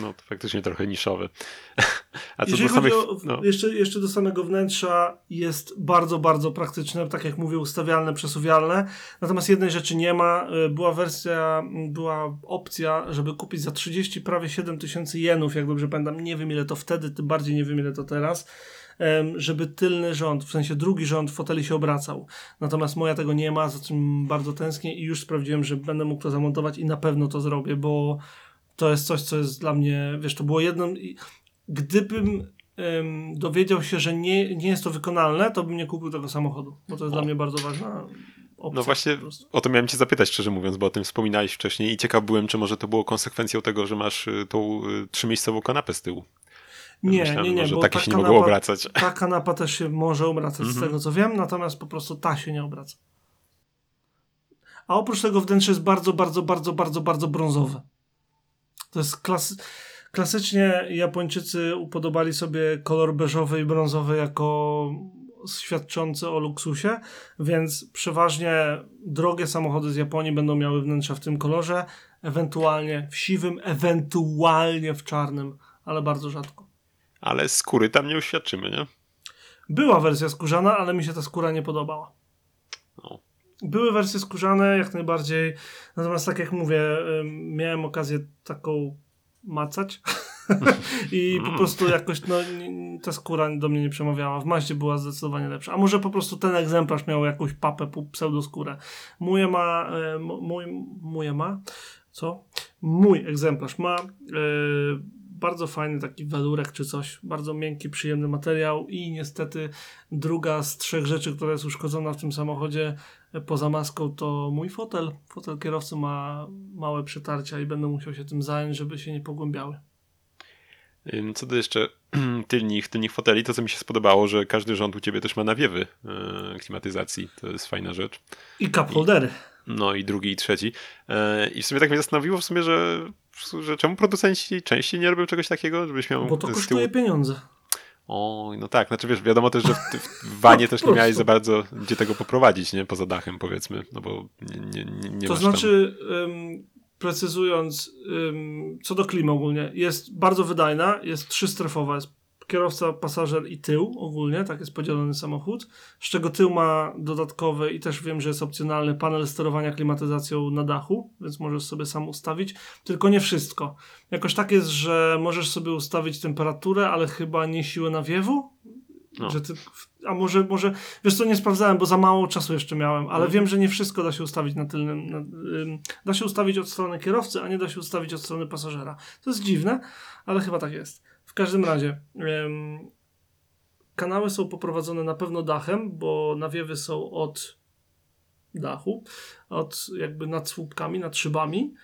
No to faktycznie trochę niszowe. A co Jeżeli do samych... o, No, jeszcze, jeszcze do samego wnętrza jest bardzo, bardzo praktyczne, tak jak mówię, ustawialne, przesuwialne. Natomiast jednej rzeczy nie ma. Y, Była wersja, m, była opcja, żeby kupić za 30 prawie 7 tysięcy jenów, jak dobrze pamiętam. Nie wiem ile to wtedy, tym bardziej nie wiem ile to teraz. Żeby tylny rząd, w sensie drugi rząd foteli się obracał. Natomiast moja tego nie ma, za czym bardzo tęsknię i już sprawdziłem, że będę mógł to zamontować i na pewno to zrobię, bo to jest coś, co jest dla mnie, wiesz, to było jedno. Gdybym ym, dowiedział się, że nie, nie jest to wykonalne, to bym nie kupił tego samochodu, bo to jest o. dla mnie bardzo ważna opcja. No właśnie o to miałem cię zapytać, szczerze mówiąc, bo o tym wspominałeś wcześniej i ciekaw byłem, czy może to było konsekwencją tego, że masz y, tą y, trzymiejscową kanapę z tyłu. Nie, Myślałem, nie, nie, że takie się kanapa, nie mogło obracać. Ta kanapa też się może obracać, z mhm. tego co wiem, natomiast po prostu ta się nie obraca. A oprócz tego wnętrze jest bardzo, bardzo, bardzo, bardzo, bardzo brązowe. To jest klasy... Klasycznie Japończycy upodobali sobie kolor beżowy i brązowy jako świadczący o luksusie, więc przeważnie drogie samochody z Japonii będą miały wnętrza w tym kolorze, ewentualnie w siwym, ewentualnie w czarnym, ale bardzo rzadko. Ale skóry tam nie uświadczymy, nie? Była wersja skórzana, ale mi się ta skóra nie podobała. No. Były wersje skórzane jak najbardziej, natomiast tak jak mówię, miałem okazję taką macać i po mm. prostu jakoś no, ta skóra do mnie nie przemawiała. W maście była zdecydowanie lepsza. A może po prostu ten egzemplarz miał jakąś papę, pseudoskórę. Mój ma, e, mój, mój ma, co? Mój egzemplarz ma e, bardzo fajny taki welurek czy coś, bardzo miękki, przyjemny materiał i niestety druga z trzech rzeczy, która jest uszkodzona w tym samochodzie e, poza maską to mój fotel. Fotel kierowcy ma małe przetarcia i będę musiał się tym zająć, żeby się nie pogłębiały. Co do jeszcze tylnych, tylnych foteli, to co mi się spodobało, że każdy rząd u ciebie też ma nawiewy e, klimatyzacji. To jest fajna rzecz. I cup holdery. No i drugi i trzeci. E, I w sumie tak mnie zastanowiło w sumie, że, że czemu producenci częściej nie robią czegoś takiego, żebyś miał... Bo to kosztuje pieniądze. O, no tak, znaczy wiesz, wiadomo też, że w, w wanie też nie miałeś za bardzo gdzie tego poprowadzić, nie? Poza dachem powiedzmy, no bo nie, nie, nie To znaczy, um, precyzując, um, co do klimy ogólnie, jest bardzo wydajna, jest trzystrefowa, jest kierowca, pasażer i tył ogólnie, tak jest podzielony samochód, z czego tył ma dodatkowy i też wiem, że jest opcjonalny panel sterowania klimatyzacją na dachu, więc możesz sobie sam ustawić, tylko nie wszystko. Jakoś tak jest, że możesz sobie ustawić temperaturę, ale chyba nie siłę nawiewu, no. Że ty, a może, może, wiesz co, nie sprawdzałem, bo za mało czasu jeszcze miałem, ale mhm. wiem, że nie wszystko da się ustawić na tylnym, na, ym, da się ustawić od strony kierowcy, a nie da się ustawić od strony pasażera. To jest dziwne, ale chyba tak jest. W każdym razie, ym, kanały są poprowadzone na pewno dachem, bo nawiewy są od dachu, od jakby nad słupkami, nad szybami,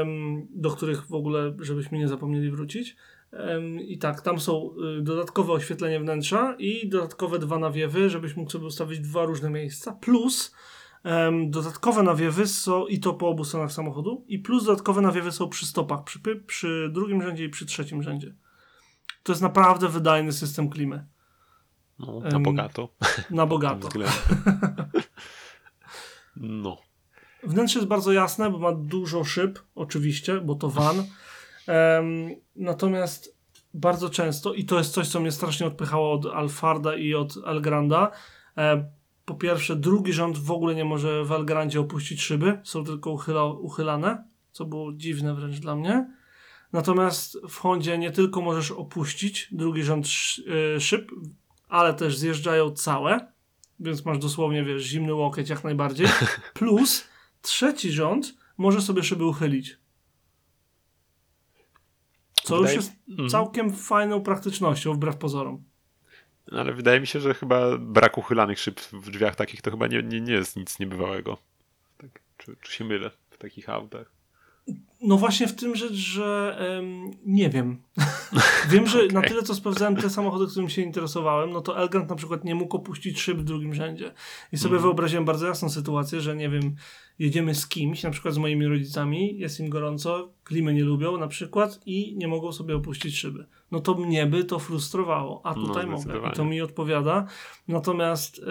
ym, do których w ogóle, żebyśmy nie zapomnieli wrócić. I tak, tam są y, dodatkowe oświetlenie wnętrza i dodatkowe dwa nawiewy, żebyś mógł sobie ustawić dwa różne miejsca. Plus um, dodatkowe nawiewy są i to po obu stronach samochodu, i plus dodatkowe nawiewy są przy stopach, przy, przy drugim rzędzie i przy trzecim rzędzie. To jest naprawdę wydajny system klimy. No, na bogato. Na bogato. no. Wnętrze jest bardzo jasne, bo ma dużo szyb, oczywiście, bo to van. Um, natomiast bardzo często, i to jest coś, co mnie strasznie odpychało od Alfarda i od Elgranda, e, po pierwsze, drugi rząd w ogóle nie może w Elgrandzie opuścić szyby, są tylko uchyla, uchylane, co było dziwne wręcz dla mnie. Natomiast w Hondzie nie tylko możesz opuścić drugi rząd e, szyb, ale też zjeżdżają całe, więc masz dosłownie, wiesz, zimny łokieć jak najbardziej. Plus trzeci rząd może sobie szyby uchylić. Co wydaje... już jest mm. całkiem fajną praktycznością, wbrew pozorom. Ale wydaje mi się, że chyba brak uchylanych szyb w drzwiach takich to chyba nie, nie, nie jest nic niebywałego. Tak, czy, czy się mylę w takich autach? No właśnie w tym rzecz, że um, nie wiem. wiem, że okay. na tyle co sprawdzałem te samochody, którym się interesowałem, no to Elgrand na przykład nie mógł opuścić szyb w drugim rzędzie. I sobie mm. wyobraziłem bardzo jasną sytuację, że nie wiem, jedziemy z kimś, na przykład z moimi rodzicami, jest im gorąco, klimy nie lubią na przykład i nie mogą sobie opuścić szyby. No to mnie by to frustrowało, a no, tutaj no, mogę i to mi odpowiada. Natomiast y,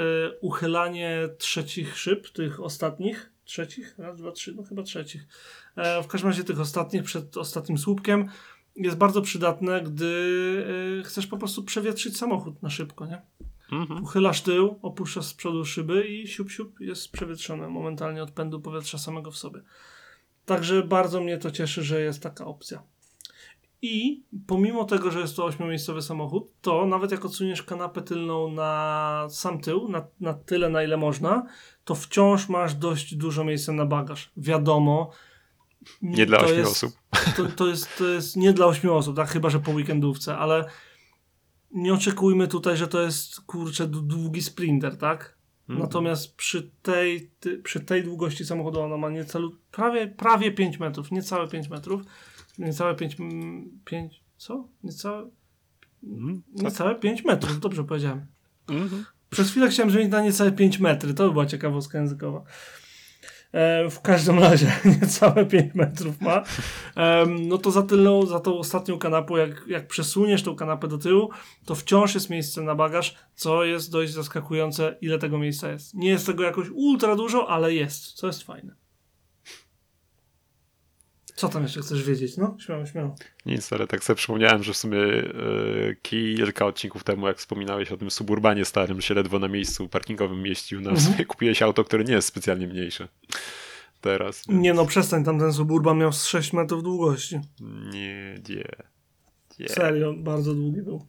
uchylanie trzecich szyb, tych ostatnich, trzecich, raz, dwa, trzy, no chyba trzecich, e, w każdym razie tych ostatnich, przed ostatnim słupkiem, jest bardzo przydatne, gdy y, chcesz po prostu przewietrzyć samochód na szybko, nie? Mhm. Uchylasz tył, opuszczasz z przodu szyby i siup, siup jest przewietrzone momentalnie od pędu powietrza samego w sobie. Także bardzo mnie to cieszy, że jest taka opcja. I pomimo tego, że jest to ośmiomiejscowy samochód, to nawet jak odsuniesz kanapę tylną na sam tył, na, na tyle na ile można, to wciąż masz dość dużo miejsca na bagaż. Wiadomo, Nie dla ośmiu jest- osób. To, to, jest, to jest nie dla ośmiu osób, tak? Chyba, że po weekendówce, ale nie oczekujmy tutaj, że to jest kurczę długi sprinter, tak? Mhm. Natomiast przy tej, ty, przy tej długości samochodu ona ma niecałe, prawie, prawie 5 metrów, niecałe 5 metrów, niecałe 5, 5 co? Niecałe. Co? niecałe 5 metrów, dobrze powiedziałem. Mhm. Przez chwilę chciałem zmienić na niecałe 5 metry. To by była ciekawostka językowa. E, w każdym razie niecałe 5 metrów ma. Em, no to za tylną, za tą ostatnią kanapą, jak, jak przesuniesz tą kanapę do tyłu, to wciąż jest miejsce na bagaż, co jest dość zaskakujące, ile tego miejsca jest. Nie jest tego jakoś ultra dużo, ale jest, co jest fajne. Co tam jeszcze chcesz wiedzieć? No, śmiało, śmiało. Nic, ale tak sobie przypomniałem, że w sumie e, kilka odcinków temu, jak wspominałeś o tym suburbanie starym, się ledwo na miejscu parkingowym mieścił, w Mhm. kupiłeś auto, które nie jest specjalnie mniejsze. Teraz. więc Nie no, przestań, tam ten Suburban miał z 6 metrów długości. Nie, nie. nie. Serio, bardzo długi był.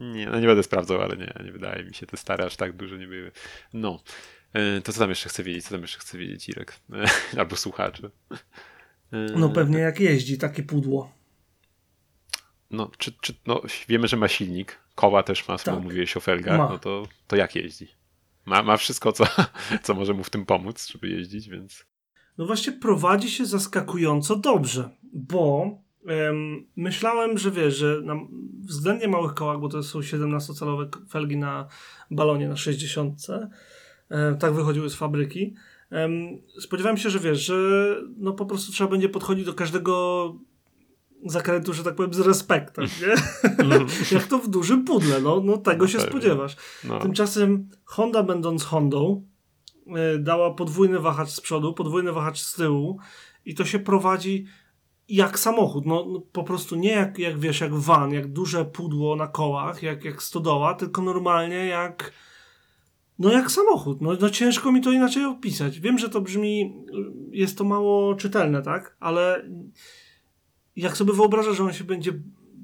Nie, no nie będę sprawdzał, ale nie, nie wydaje mi się. Te stare aż tak duże nie były. No. E, To co tam jeszcze chcę wiedzieć? Co tam jeszcze chcę wiedzieć, Irek? Albo słuchacze. No pewnie jak jeździ, takie pudło. No, czy, czy, no, wiemy, że ma silnik. Koła też ma, Tak. mówiłeś o felgach. Ma. No to, to jak jeździ? Ma, ma wszystko, co, co może mu w tym pomóc, żeby jeździć, więc. No właśnie prowadzi się zaskakująco dobrze, bo em, myślałem, że wiesz, że na względnie małych kołach, bo to są 17-calowe k- felgi na balonie na 60, e, tak wychodziły z fabryki, spodziewałem się, że wiesz, że no po prostu trzeba będzie podchodzić do każdego zakrętu, że tak powiem, z respektem, nie? Jak to w dużym pudle, no, no tego No się pewnie. spodziewasz. No, Tymczasem Honda będąc Hondą y, dała podwójny wahacz z przodu, podwójny wahacz z tyłu i to się prowadzi jak samochód. No, no po prostu nie jak, jak wiesz, jak van, jak duże pudło na kołach, jak, jak stodoła, tylko normalnie jak no jak samochód. No, no ciężko mi to inaczej opisać. Wiem, że to brzmi, y, jest to mało czytelne, tak? Ale jak sobie wyobrażasz, że on się będzie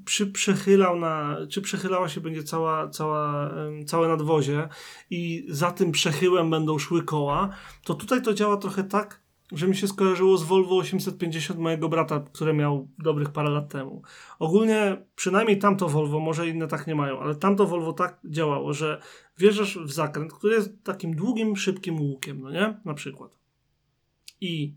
przy, przechylał na, czy przechylała się będzie cała, cała, całe nadwozie i za tym przechyłem będą szły koła, to tutaj to działa trochę tak, że mi się skojarzyło z Volvo 850 mojego brata, które miał dobrych parę lat temu. Ogólnie przynajmniej tamto Volvo, może inne tak nie mają, ale tamto Volvo tak działało, że wjeżdżasz w zakręt, który jest takim długim, szybkim łukiem, no nie? Na przykład. I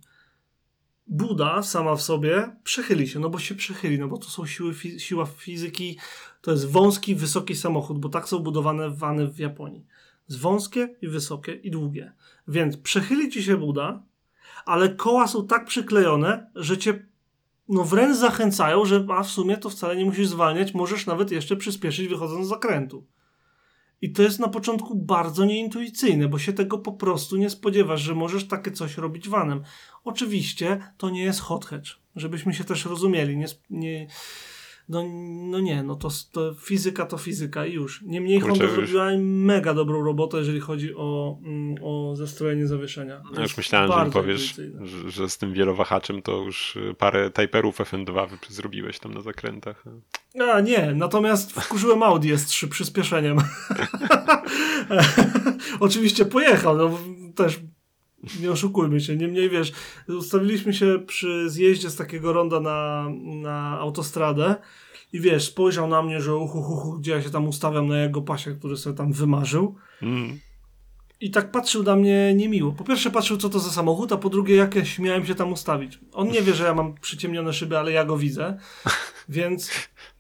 Buda sama w sobie przechyli się, no bo się przechyli, no bo to są siły, fi- siła fizyki, to jest wąski, wysoki samochód, bo tak są budowane wany w Japonii. Jest wąskie i wysokie i długie. Więc przechyli ci się Buda, ale koła są tak przyklejone, że cię no wręcz zachęcają, że a w sumie to wcale nie musisz zwalniać, możesz nawet jeszcze przyspieszyć wychodząc z zakrętu. I to jest na początku bardzo nieintuicyjne, bo się tego po prostu nie spodziewasz, że możesz takie coś robić vanem. Oczywiście to nie jest hot hatch, żebyśmy się też rozumieli. Nie, nie, no, no nie, no to, to fizyka to fizyka i już. Niemniej Kurczę, Honda zrobiła mega dobrą robotę, jeżeli chodzi o, mm, o zestrojenie zawieszenia. ja już myślałem, że mi powiesz, że, że z tym wielowahaczem to już y, parę Typerów FN2 wy- zrobiłeś tam na zakrętach. A nie, natomiast wkurzyłem Audi S3 przyspieszeniem. Oczywiście pojechał, no też nie oszukujmy się. Niemniej wiesz, ustawiliśmy się przy zjeździe z takiego ronda na, na autostradę i wiesz, spojrzał na mnie, że uhu, uhu, gdzie ja się tam ustawiam na jego pasie, który sobie tam wymarzył. Mm. I tak patrzył na mnie niemiło. Po pierwsze patrzył, co to za samochód, a po drugie, jak ja śmiałem się tam ustawić. On nie wie, że ja mam przyciemnione szyby, ale ja go widzę. Więc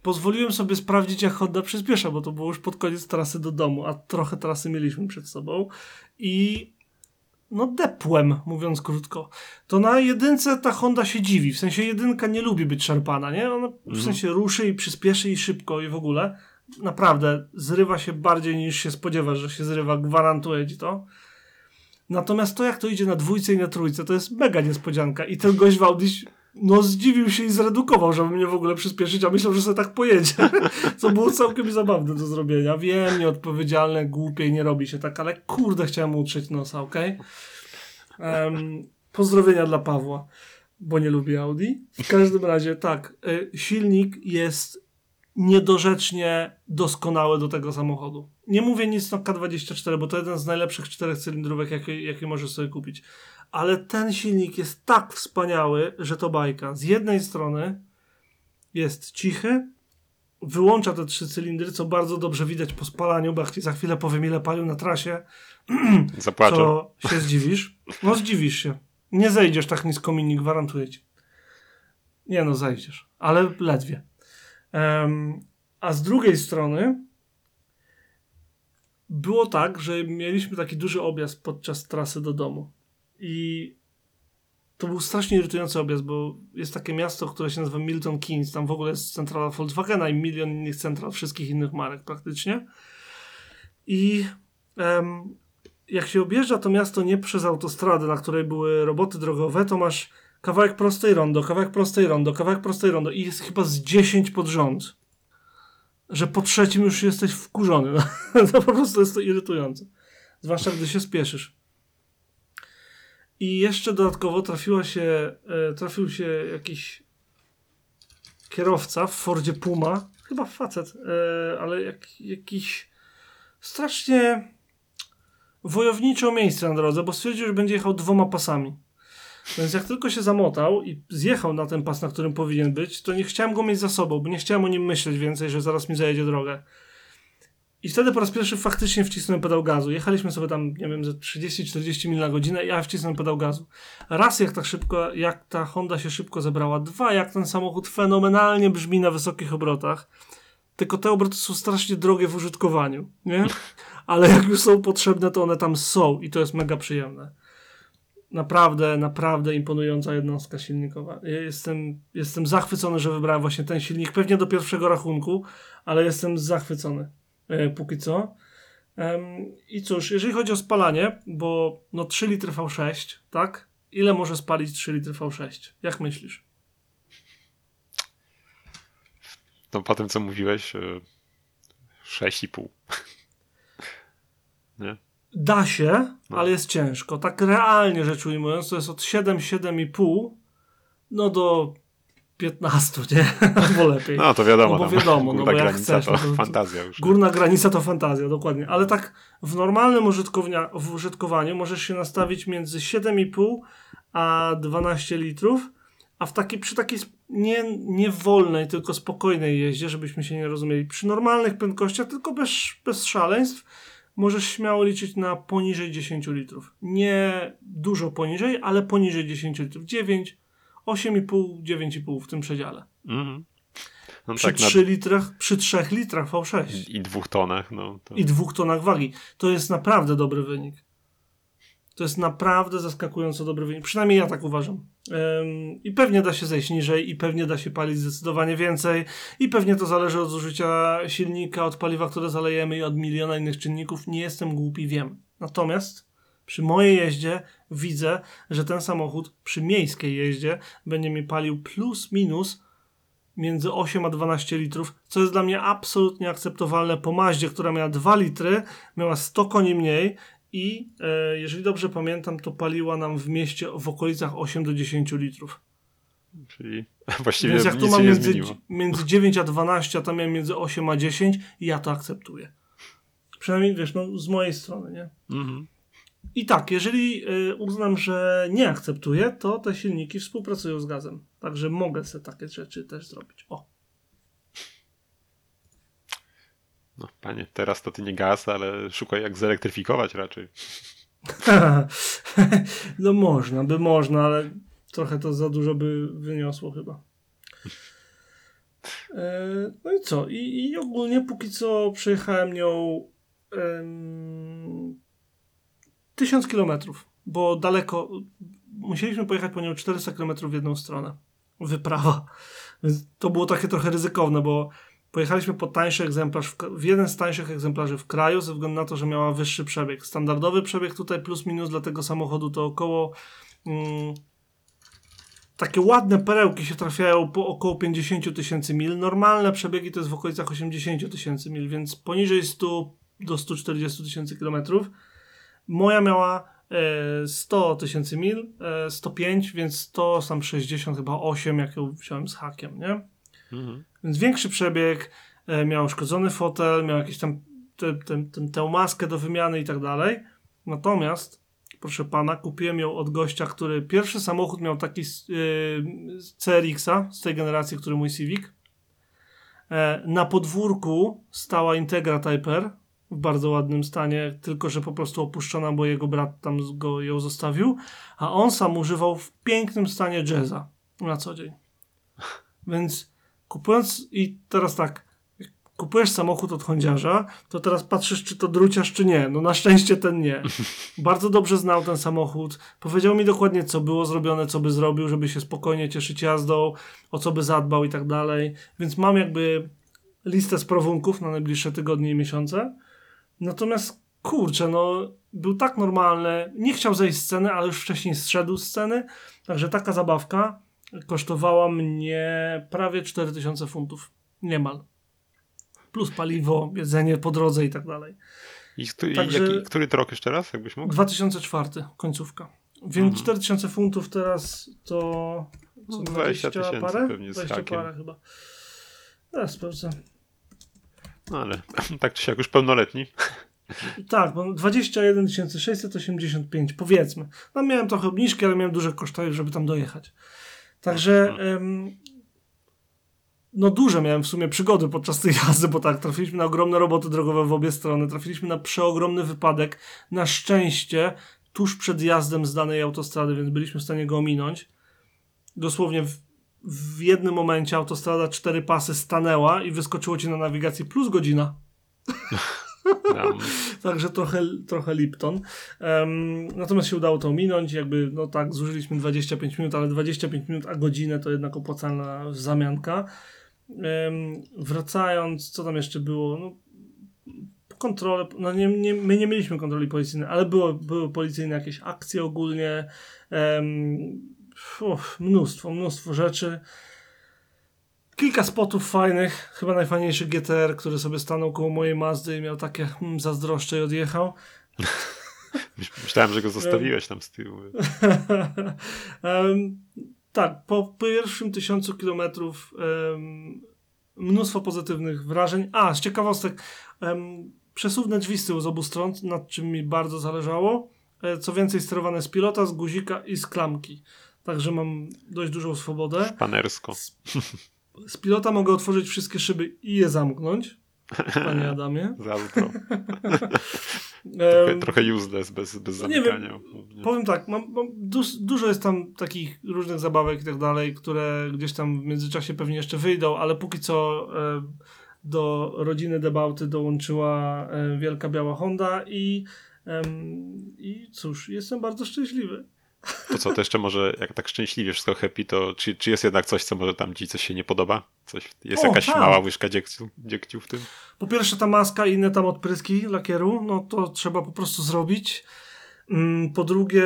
pozwoliłem sobie sprawdzić, jak Honda przyspiesza, bo to było już pod koniec trasy do domu, a trochę trasy mieliśmy przed sobą. I no depłem, mówiąc krótko. To na jedynce ta Honda się dziwi. W sensie jedynka nie lubi być szarpana, nie? Ona w sensie ruszy i przyspieszy i szybko i w ogóle. Naprawdę zrywa się bardziej niż się spodziewasz, że się zrywa. Gwarantuję ci to. Natomiast to, jak to idzie na dwójce i na trójce, to jest mega niespodzianka. I ten gość w Audi no zdziwił się i zredukował, żeby mnie w ogóle przyspieszyć, a myślał, że sobie tak pojedzie. Co było całkiem zabawne do zrobienia. Wiem, nieodpowiedzialne, głupie nie robi się tak, ale kurde, chciałem utrzeć nosa, okej? Em, pozdrowienia dla Pawła, bo nie lubi Audi. W każdym razie tak, y, silnik jest niedorzecznie doskonałe do tego samochodu. Nie mówię nic na K24, bo to jeden z najlepszych czterech cylindrówek, jakie, jakie możesz sobie kupić. Ale ten silnik jest tak wspaniały, że to bajka. Z jednej strony jest cichy, wyłącza te trzy cylindry, co bardzo dobrze widać po spalaniu, bo za chwilę powiem ile palił na trasie, Zapłaczę. to się zdziwisz. No zdziwisz się. Nie zejdziesz tak nisko mini, gwarantuję ci. Nie no, zejdziesz, ale ledwie. Em, a z drugiej strony było tak, że mieliśmy taki duży objazd podczas trasy do domu. I to był strasznie irytujący objazd, bo jest takie miasto, które się nazywa Milton Keynes. Tam w ogóle jest centrala Volkswagena i milion innych central wszystkich innych marek praktycznie. I em, jak się objeżdża to miasto nie przez autostradę, na której były roboty drogowe, to masz kawałek prostej rondo, kawałek prostej rondo, kawałek prostej rondo i jest chyba z 10 pod rząd. Że po trzecim już jesteś wkurzony. No, to po prostu jest to irytujące. Zwłaszcza gdy się spieszysz. I jeszcze dodatkowo trafiła się, e, trafił się jakiś kierowca w Fordzie Puma, chyba facet, e, ale jak, jakiś strasznie wojownicze miejsce na drodze, bo stwierdził, że będzie jechał dwoma pasami. Więc jak tylko się zamotał i zjechał na ten pas, na którym powinien być, to nie chciałem go mieć za sobą, bo nie chciałem o nim myśleć więcej, że zaraz mi zajedzie drogę. I wtedy po raz pierwszy faktycznie wcisnąłem pedał gazu. Jechaliśmy sobie tam, nie wiem, ze 30-40 mil na godzinę i ja wcisnąłem pedał gazu. Raz, jak ta, szybko, jak ta Honda się szybko zebrała. Dwa, jak ten samochód fenomenalnie brzmi na wysokich obrotach. Tylko te obroty są strasznie drogie w użytkowaniu, nie? Ale jak już są potrzebne, to one tam są i to jest mega przyjemne. Naprawdę, naprawdę imponująca jednostka silnikowa. Ja jestem, jestem zachwycony, że wybrałem właśnie ten silnik. Pewnie do pierwszego rachunku, ale jestem zachwycony póki co. I cóż, jeżeli chodzi o spalanie, bo no 3 litry V6, tak? Ile może spalić 3 litry V6? Jak myślisz? No po tym, co mówiłeś, e, 6,5. nie? Da się, No. ale jest ciężko. Tak realnie rzecz ujmując, to jest od 7, 7,5 no do 15, nie? Albo lepiej. No to wiadomo. No bo wiadomo, no bo jak chcesz, to, no to- fantazja już. Górna granica to fantazja, dokładnie. Ale tak w normalnym w użytkowaniu możesz się nastawić między 7,5 a 12 litrów, a w takiej, przy takiej nie, nie wolnej, tylko spokojnej jeździe, żebyśmy się nie rozumieli, przy normalnych prędkościach, tylko bez, bez szaleństw, możesz śmiało liczyć na poniżej 10 litrów. Nie dużo poniżej, ale poniżej 10 litrów. 9, 8,5, 9,5 w tym przedziale. Mhm. No Przy tak, 3 litrach, przy 3 litrach V6 na, i dwóch tonach, no to... i dwóch tonach wagi. To jest naprawdę dobry wynik. To jest naprawdę zaskakująco dobry wynik. Przynajmniej ja tak uważam. Ym, I pewnie da się zejść niżej, i pewnie da się palić zdecydowanie więcej, i pewnie to zależy od zużycia silnika, od paliwa, które zalejemy i od miliona innych czynników. Nie jestem głupi, wiem. Natomiast przy mojej jeździe widzę, że ten samochód przy miejskiej jeździe będzie mi palił plus minus między 8 a 12 litrów, co jest dla mnie absolutnie akceptowalne po Maździe, która miała 2 litry, miała 100 koni mniej i e, jeżeli dobrze pamiętam, to paliła nam w mieście w okolicach 8 do 10 litrów. Czyli właściwie Więc jak nic tu mam między, zmieniło. między 9 a 12, a tam miałem między 8 a 10, ja to akceptuję. Przynajmniej wiesz, no, z mojej strony, nie? Mhm. I tak, jeżeli y, uznam, że nie akceptuję, to te silniki współpracują z gazem. Także mogę sobie takie rzeczy też zrobić. O. No, panie, teraz to ty nie gaz, ale szukaj jak zelektryfikować raczej. no można, by można, ale trochę to za dużo by wyniosło chyba. E, No i co? I, i ogólnie póki co przejechałem nią em, 1000 kilometrów, bo daleko, musieliśmy pojechać po nią 400 kilometrów w jedną stronę. Wyprawa. Więc to było takie trochę ryzykowne, bo pojechaliśmy po tańszy egzemplarz, w, w jeden z tańszych egzemplarzy w kraju, ze względu na to, że miała wyższy przebieg. Standardowy przebieg tutaj plus minus dla tego samochodu to około mm, takie ładne perełki się trafiają po około 50 tysięcy mil. Normalne przebiegi to jest w okolicach 80 tysięcy mil, więc poniżej 100 do 140 tysięcy kilometrów. Moja miała e, 100 tysięcy mil, e, 105, więc 100, sam 60, chyba 8, jak ją wziąłem z hakiem, nie? Mhm. Więc większy przebieg, e, miał uszkodzony fotel, miał jakieś tam te, te, te, tę maskę do wymiany i tak dalej. Natomiast, proszę pana, kupiłem ją od gościa, który pierwszy samochód miał taki yy, CRX-a z tej generacji, który mój Civic. E, na podwórku stała Integra Type R w bardzo ładnym stanie, tylko że po prostu opuszczona, bo jego brat tam go, ją zostawił, a on sam używał w pięknym stanie jazza na co dzień. Więc kupując i teraz tak, kupujesz samochód od Hondziarza, to teraz patrzysz, czy to druciarz, czy nie. No na szczęście ten nie. Bardzo dobrze znał ten samochód. Powiedział mi dokładnie, co było zrobione, co by zrobił, żeby się spokojnie cieszyć jazdą, o co by zadbał i tak dalej. Więc mam jakby listę sprowunków na najbliższe tygodnie i miesiące. Natomiast kurczę, no był tak normalny, nie chciał zejść z sceny, ale już wcześniej zszedł z sceny, także taka zabawka kosztowała mnie prawie 4000 funtów. Niemal plus paliwo, jedzenie po drodze i tak dalej. I który, Także, jaki, który to rok jeszcze raz, jakbyś mógł? 2004, końcówka. Więc mhm. 4000 funtów teraz to co, 20 tysięcy parę? pewnie 20 parę chyba. Teraz sprawdzę. No ale tak czy siak już pełnoletni. Tak, bo 21 685 powiedzmy. No miałem trochę obniżki, ale miałem duże koszty, żeby tam dojechać. Także mhm no duże miałem w sumie przygody podczas tej jazdy, bo tak, trafiliśmy na ogromne roboty drogowe w obie strony, trafiliśmy na przeogromny wypadek, na szczęście tuż przed jazdem z danej autostrady, więc byliśmy w stanie go ominąć. Dosłownie w, w jednym momencie autostrada cztery pasy stanęła i wyskoczyło ci na nawigacji plus godzina. Także trochę, trochę Lipton. Um, natomiast się udało to ominąć. Jakby, no tak, zużyliśmy 25 minut, ale 25 minut a godzinę to jednak opłacalna zamianka. Wracając, co tam jeszcze było? No, kontrolę, no nie, nie, my nie mieliśmy kontroli policyjnej, ale było, były policyjne jakieś akcje ogólnie, um, uf, mnóstwo, mnóstwo rzeczy. Kilka spotów fajnych, chyba najfajniejszy GTR, który sobie stanął koło mojej Mazdy i miał takie hmm, zazdroszcze i odjechał. Myślałem, że go zostawiłeś tam z tyłu. um, tak, po pierwszym tysiącu kilometrów um, mnóstwo pozytywnych wrażeń. A, z ciekawostek, um, przesuwne drzwi z tyłu z obu stron, nad czym mi bardzo zależało. E, co więcej, sterowane z pilota, z guzika i z klamki. Także mam dość dużą swobodę. Panersko. Z, z pilota mogę otworzyć wszystkie szyby i je zamknąć. Panie Adamie. Zazdro. trochę, trochę useless bez, bez zamykania. Nie wiem, powiem tak, mam, mam dużo jest tam takich różnych zabawek i tak dalej, które gdzieś tam w międzyczasie pewnie jeszcze wyjdą, ale póki co e, do rodziny Debauty dołączyła e, wielka biała Honda i, e, i cóż, jestem bardzo szczęśliwy. To co, to jeszcze może, jak tak szczęśliwie wszystko happy, to czy, czy jest jednak coś, co może tam ci coś się nie podoba? Coś, jest o, jakaś tak. mała łyżka dziegciu, dziegciu w tym? Po pierwsze ta maska i inne tam odpryski lakieru, no to trzeba po prostu zrobić. Mm, po drugie,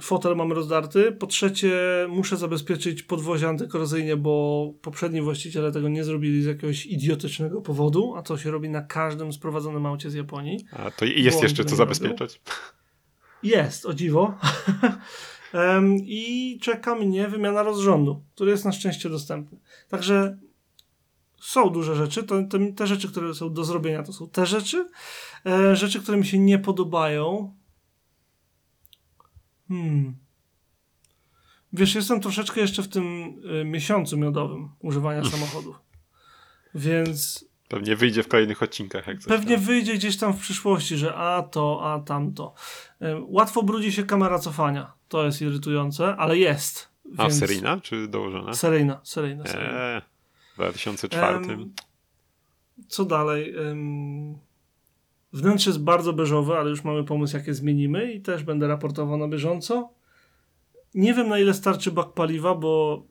fotel mamy rozdarty. Po trzecie, muszę zabezpieczyć podwozie antykorozyjnie, bo poprzedni właściciele tego nie zrobili z jakiegoś idiotycznego powodu, a to się robi na każdym sprowadzonym aucie z Japonii. A to jest jeszcze co zabezpieczać? Jest, o dziwo. I czeka mnie wymiana rozrządu, który jest na szczęście dostępny. Także są duże rzeczy. Te rzeczy, które są do zrobienia, to są te rzeczy. E, rzeczy, które mi się nie podobają. Hmm. Wiesz, jestem troszeczkę jeszcze w tym y, miesiącu miodowym używania samochodów. Więc Pewnie wyjdzie w kolejnych odcinkach. Jak Pewnie tam. wyjdzie gdzieś tam w przyszłości, że a to, a tamto. Łatwo brudzi się kamera cofania. To jest irytujące, ale jest. A więc... seryjna czy dołożona? Seryjna, seryjna. seryjna. Eee, w 2004. Um, co dalej? Um, wnętrze jest bardzo beżowe, ale już mamy pomysł, jakie zmienimy i też będę raportował na bieżąco. Nie wiem, na ile starczy bak paliwa, bo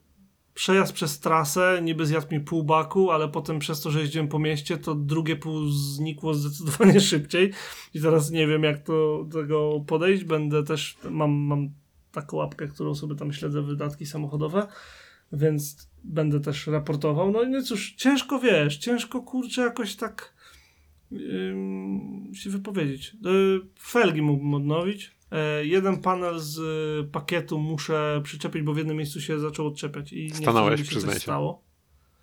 przejazd przez trasę niby zjadł mi pół baku, ale potem przez to, że jeździłem po mieście, to drugie pół znikło zdecydowanie szybciej i teraz nie wiem, jak to, do tego podejść. Będę też, mam, mam taką łapkę, którą sobie tam śledzę wydatki samochodowe, więc będę też raportował. No i no cóż, ciężko wiesz, ciężko kurczę jakoś tak yy, się wypowiedzieć. Yy, felgi mógłbym odnowić, jeden panel z pakietu muszę przyczepić, bo w jednym miejscu się zaczął odczepiać i Stanąłeś, nie wiem, się coś stało.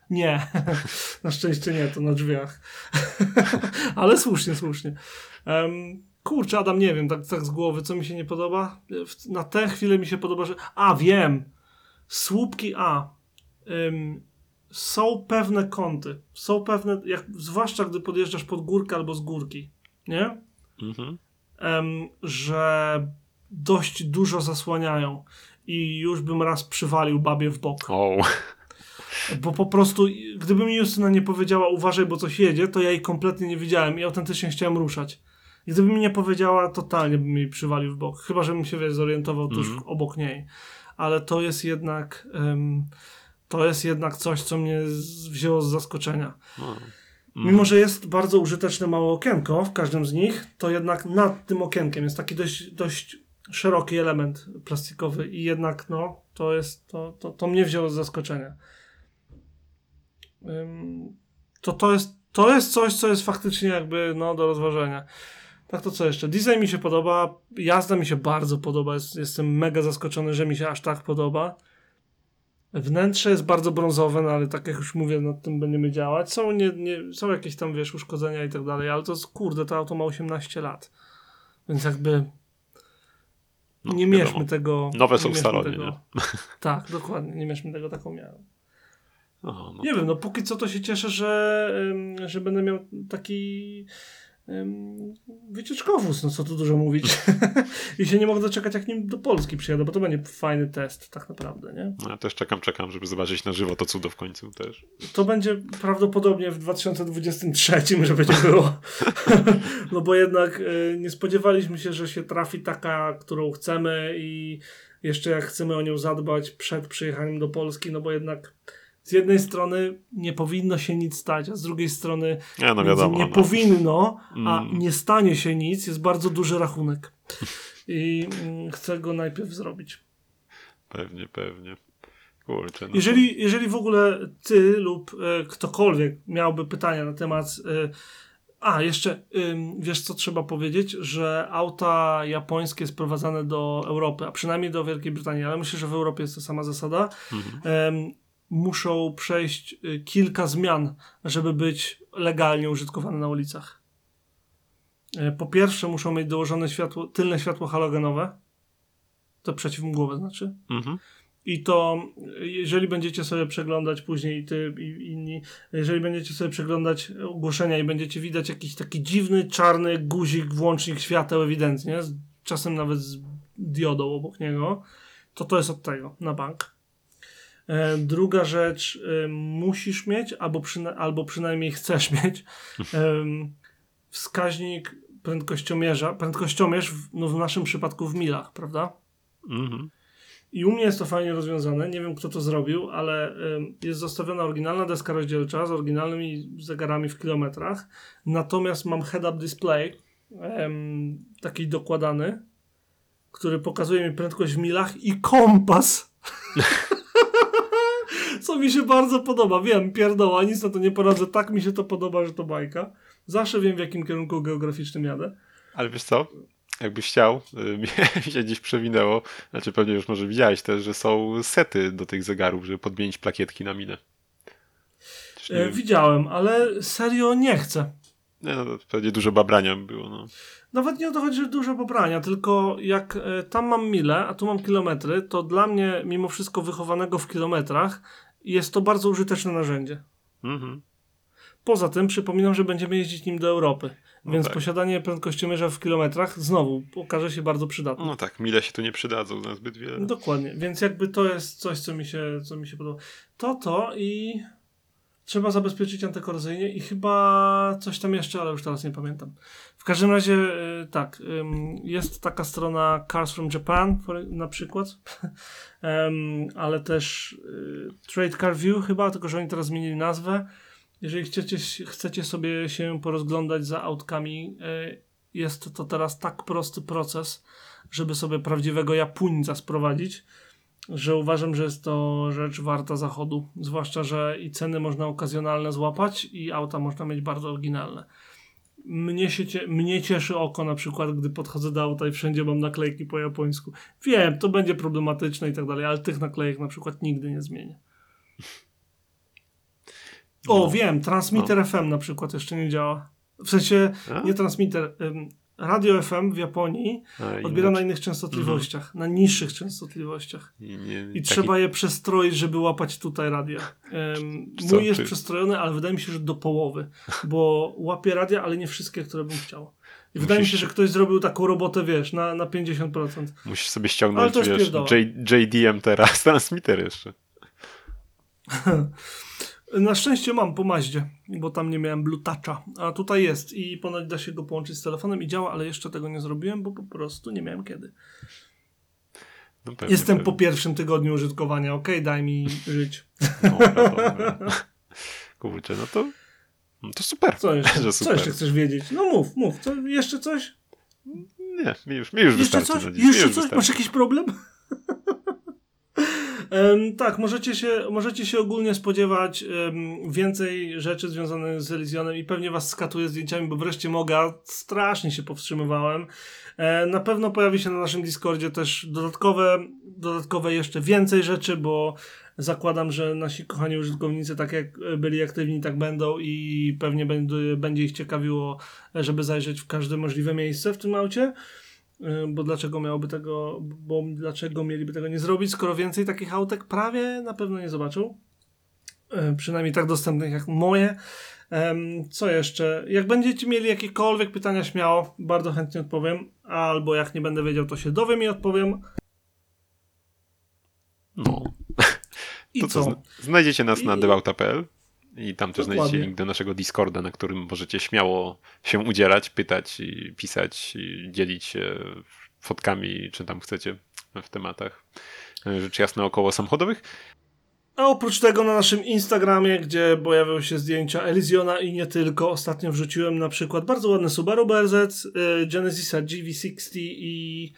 Nie, na szczęście nie, to na drzwiach. Ale słusznie, słusznie. Um, kurczę, Adam, nie wiem, tak, tak z głowy, co mi się nie podoba? W- Na tę chwilę mi się podoba, że... A, wiem! Słupki A. Ym, są pewne kąty. Są pewne, jak, zwłaszcza gdy podjeżdżasz pod górkę albo z górki, nie? Mhm. Że dość dużo zasłaniają. I już bym raz przywalił babie w bok. O, Bo po prostu, gdyby mi Justyna nie powiedziała, uważaj, bo coś jedzie, to ja jej kompletnie nie widziałem i autentycznie chciałem ruszać. Gdyby mi nie powiedziała, totalnie bym jej przywalił w bok. Chyba, żebym się wiesz, zorientował tuż Mhm. obok niej. Ale to jest jednak. em, to jest jednak coś, co mnie wzięło z zaskoczenia. Mimo, że jest bardzo użyteczne małe okienko w każdym z nich, to jednak nad tym okienkiem jest taki dość, dość szeroki element plastikowy i jednak no, to jest, to, to, to mnie wzięło z zaskoczenia. To, to, jest, to jest coś, co jest faktycznie jakby no, do rozważenia. Tak to co jeszcze? Design mi się podoba, jazda mi się bardzo podoba, jest, jestem mega zaskoczony, że mi się aż tak podoba. Wnętrze jest bardzo brązowe, no ale tak jak już mówię, nad tym będziemy działać. Są, nie, nie, są jakieś tam, wiesz, uszkodzenia i tak dalej, ale to jest, kurde, to auto ma 18 lat. Więc jakby No, nie wiadomo. mierzmy tego... Nowe są nie w salonie, tego- Tak, dokładnie, nie mierzmy tego taką miarą. No. Nie wiem, no póki co to się cieszę, że, że będę miał taki wycieczkowóz, no co tu dużo mówić. I się nie mogę doczekać, jak nim do Polski przyjadę, bo to będzie fajny test tak naprawdę, nie? No, Ja też czekam, czekam, żeby zobaczyć na żywo to cudo w końcu też. To będzie prawdopodobnie w 2023, że będzie było. no bo jednak y, nie spodziewaliśmy się, że się trafi taka, którą chcemy i jeszcze jak chcemy o nią zadbać przed przyjechaniem do Polski, no bo jednak z jednej strony nie powinno się nic stać, a z drugiej strony Ja, no wiadomo. nie no. powinno, a Mm. nie stanie się nic, jest bardzo duży rachunek. I mm, chcę go najpierw zrobić. Pewnie, pewnie. Kurczę, no. Jeżeli, jeżeli w ogóle ty lub e, ktokolwiek miałby pytania na temat. E, a, jeszcze wiesz, co trzeba powiedzieć, że auta japońskie sprowadzane do Europy, a przynajmniej do Wielkiej Brytanii, ale myślę, że w Europie jest to sama zasada, Mhm. Muszą przejść y, kilka zmian, żeby być legalnie użytkowane na ulicach. E, Po pierwsze, muszą mieć dołożone światło, tylne światło halogenowe, to przeciwmgłowe znaczy. Mhm. I to, jeżeli będziecie sobie przeglądać później, i ty i inni, jeżeli będziecie sobie przeglądać ogłoszenia i będziecie widać jakiś taki dziwny, czarny guzik, włącznik świateł ewidentnie, czasem nawet z diodą obok niego, to to jest od tego, na bank. E, druga rzecz, e, musisz mieć, albo, przyna- albo przynajmniej chcesz mieć, wskaźnik prędkościomierza, prędkościomierz, w, no w naszym przypadku w milach, prawda? Mhm. I u mnie jest to fajnie rozwiązane. Nie wiem, kto to zrobił, ale jest zostawiona oryginalna deska rozdzielcza z oryginalnymi zegarami w kilometrach. Natomiast mam head-up display, taki dokładany, który pokazuje mi prędkość w milach i kompas. Co mi się bardzo podoba. Wiem, pierdoła, nic na to nie poradzę. Tak mi się to podoba, że to bajka. Zawsze wiem, w jakim kierunku geograficznym jadę. Ale wiesz co? Jakbyś chciał, y, mi się gdzieś przewinęło, znaczy pewnie już może widziałeś też, że są sety do tych zegarów, żeby podmienić plakietki na minę. E, widziałem, ale serio nie chcę. Nie, no, to pewnie dużo babrania było, no. Nawet nie o to chodzi, że dużo pobrania, tylko jak e, tam mam mile, a tu mam kilometry, to dla mnie, mimo wszystko wychowanego w kilometrach, jest to bardzo użyteczne narzędzie. Mhm. Poza tym przypominam, że będziemy jeździć nim do Europy, No więc tak. posiadanie prędkościomierza w kilometrach znowu okaże się bardzo przydatne. No tak, mile się tu nie przydadzą na zbyt wiele. Dokładnie, więc jakby to jest coś, co mi się, co mi się podoba. To to i trzeba zabezpieczyć antykorozyjnie i chyba coś tam jeszcze, ale już teraz nie pamiętam. W każdym razie y, tak, jest taka strona Cars from Japan na przykład, ale też y, Trade Car View chyba, tylko że oni teraz zmienili nazwę. Jeżeli chcecie, chcecie sobie się porozglądać za autkami, y, jest to teraz tak prosty proces, żeby sobie prawdziwego Japuńca sprowadzić, że uważam, że jest to rzecz warta zachodu. Zwłaszcza, że i ceny można okazjonalne złapać, i auta można mieć bardzo oryginalne. Mnie, się mnie cieszy oko na przykład, gdy podchodzę do auta i wszędzie mam naklejki po japońsku. Wiem, to będzie problematyczne i tak dalej, ale tych naklejek na przykład nigdy nie zmienię. O, No. wiem, Transmitter FM na przykład jeszcze nie działa. W sensie, A? nie Transmitter, Radio FM w Japonii A, odbiera inaczej. na innych częstotliwościach, na niższych częstotliwościach. I, nie, I taki- trzeba je przestroić, żeby łapać tutaj radia. Ym, Co mój jest przestrojony, ale wydaje mi się, że do połowy, bo łapie radia, ale nie wszystkie, które bym chciał. I wydaje mi się, Musisz- że ktoś zrobił taką robotę, wiesz, na, na 50%. Musisz sobie ściągnąć, wiesz. J, JDM teraz, transmitter jeszcze. Na szczęście mam po Maździe, bo tam nie miałem Blue Toucha, a tutaj jest i ponoć da się go połączyć z telefonem i działa, ale jeszcze tego nie zrobiłem, bo po prostu nie miałem kiedy. No, pewnie, Jestem pewnie. po pierwszym tygodniu użytkowania, okej, daj mi żyć. No. Kurczę, no to, no to super. Co jeszcze, Że co super. jeszcze chcesz wiedzieć? No mów, mów, co, jeszcze coś? Nie, mi już, mi już Jeszcze wystarczy. coś? Jeszcze coś? wystarczy. Masz jakiś problem? Tak, możecie się, możecie się ogólnie spodziewać więcej rzeczy związanych z Elysionem i pewnie was skatuję zdjęciami, bo wreszcie mogę, strasznie się powstrzymywałem. E, na pewno pojawi się na naszym Discordzie też dodatkowe, dodatkowe jeszcze więcej rzeczy, bo zakładam, że nasi kochani użytkownicy tak jak byli aktywni, tak będą i pewnie będzie ich ciekawiło, żeby zajrzeć w każde możliwe miejsce w tym aucie. Bo dlaczego miałoby tego, bo dlaczego mieliby tego nie zrobić, skoro więcej takich autek prawie na pewno nie zobaczą. Y, Przynajmniej tak dostępnych jak moje. Co jeszcze? Jak będziecie mieli jakiekolwiek pytania, śmiało, bardzo chętnie odpowiem. Albo jak nie będę wiedział, to się dowiem i odpowiem. No. I To co? co? zna- Znajdziecie nas na I- debauta.pl i tam też Dokładnie. znajdziecie link do naszego Discorda, na którym możecie śmiało się udzielać, pytać i pisać i dzielić się fotkami, czy tam chcecie w tematach rzecz jasna około samochodowych. A oprócz tego na naszym Instagramie, gdzie pojawią się zdjęcia Elysiona i nie tylko, ostatnio wrzuciłem na przykład bardzo ładne Subaru BRZ, y, Genesisa GV60 i...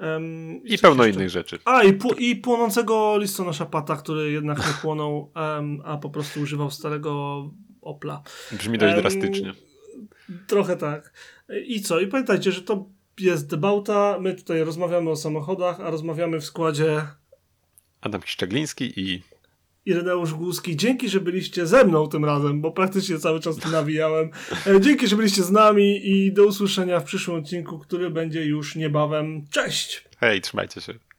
em, I pełno jeszcze. innych rzeczy. A, i, pu- i płonącego listonosza Pata, który jednak nie płonął, em, a po prostu używał starego Opla. Brzmi dość Em, drastycznie. Trochę tak. I co? I pamiętajcie, że to jest debauta, my tutaj rozmawiamy o samochodach, a rozmawiamy w składzie Adam Szczegliński i Ireneusz Głuski. Dzięki, że byliście ze mną tym razem, bo praktycznie cały czas nawijałem. E, Dzięki, że byliście z nami i do usłyszenia w przyszłym odcinku, który będzie już niebawem. Cześć! hej, trzymajcie się.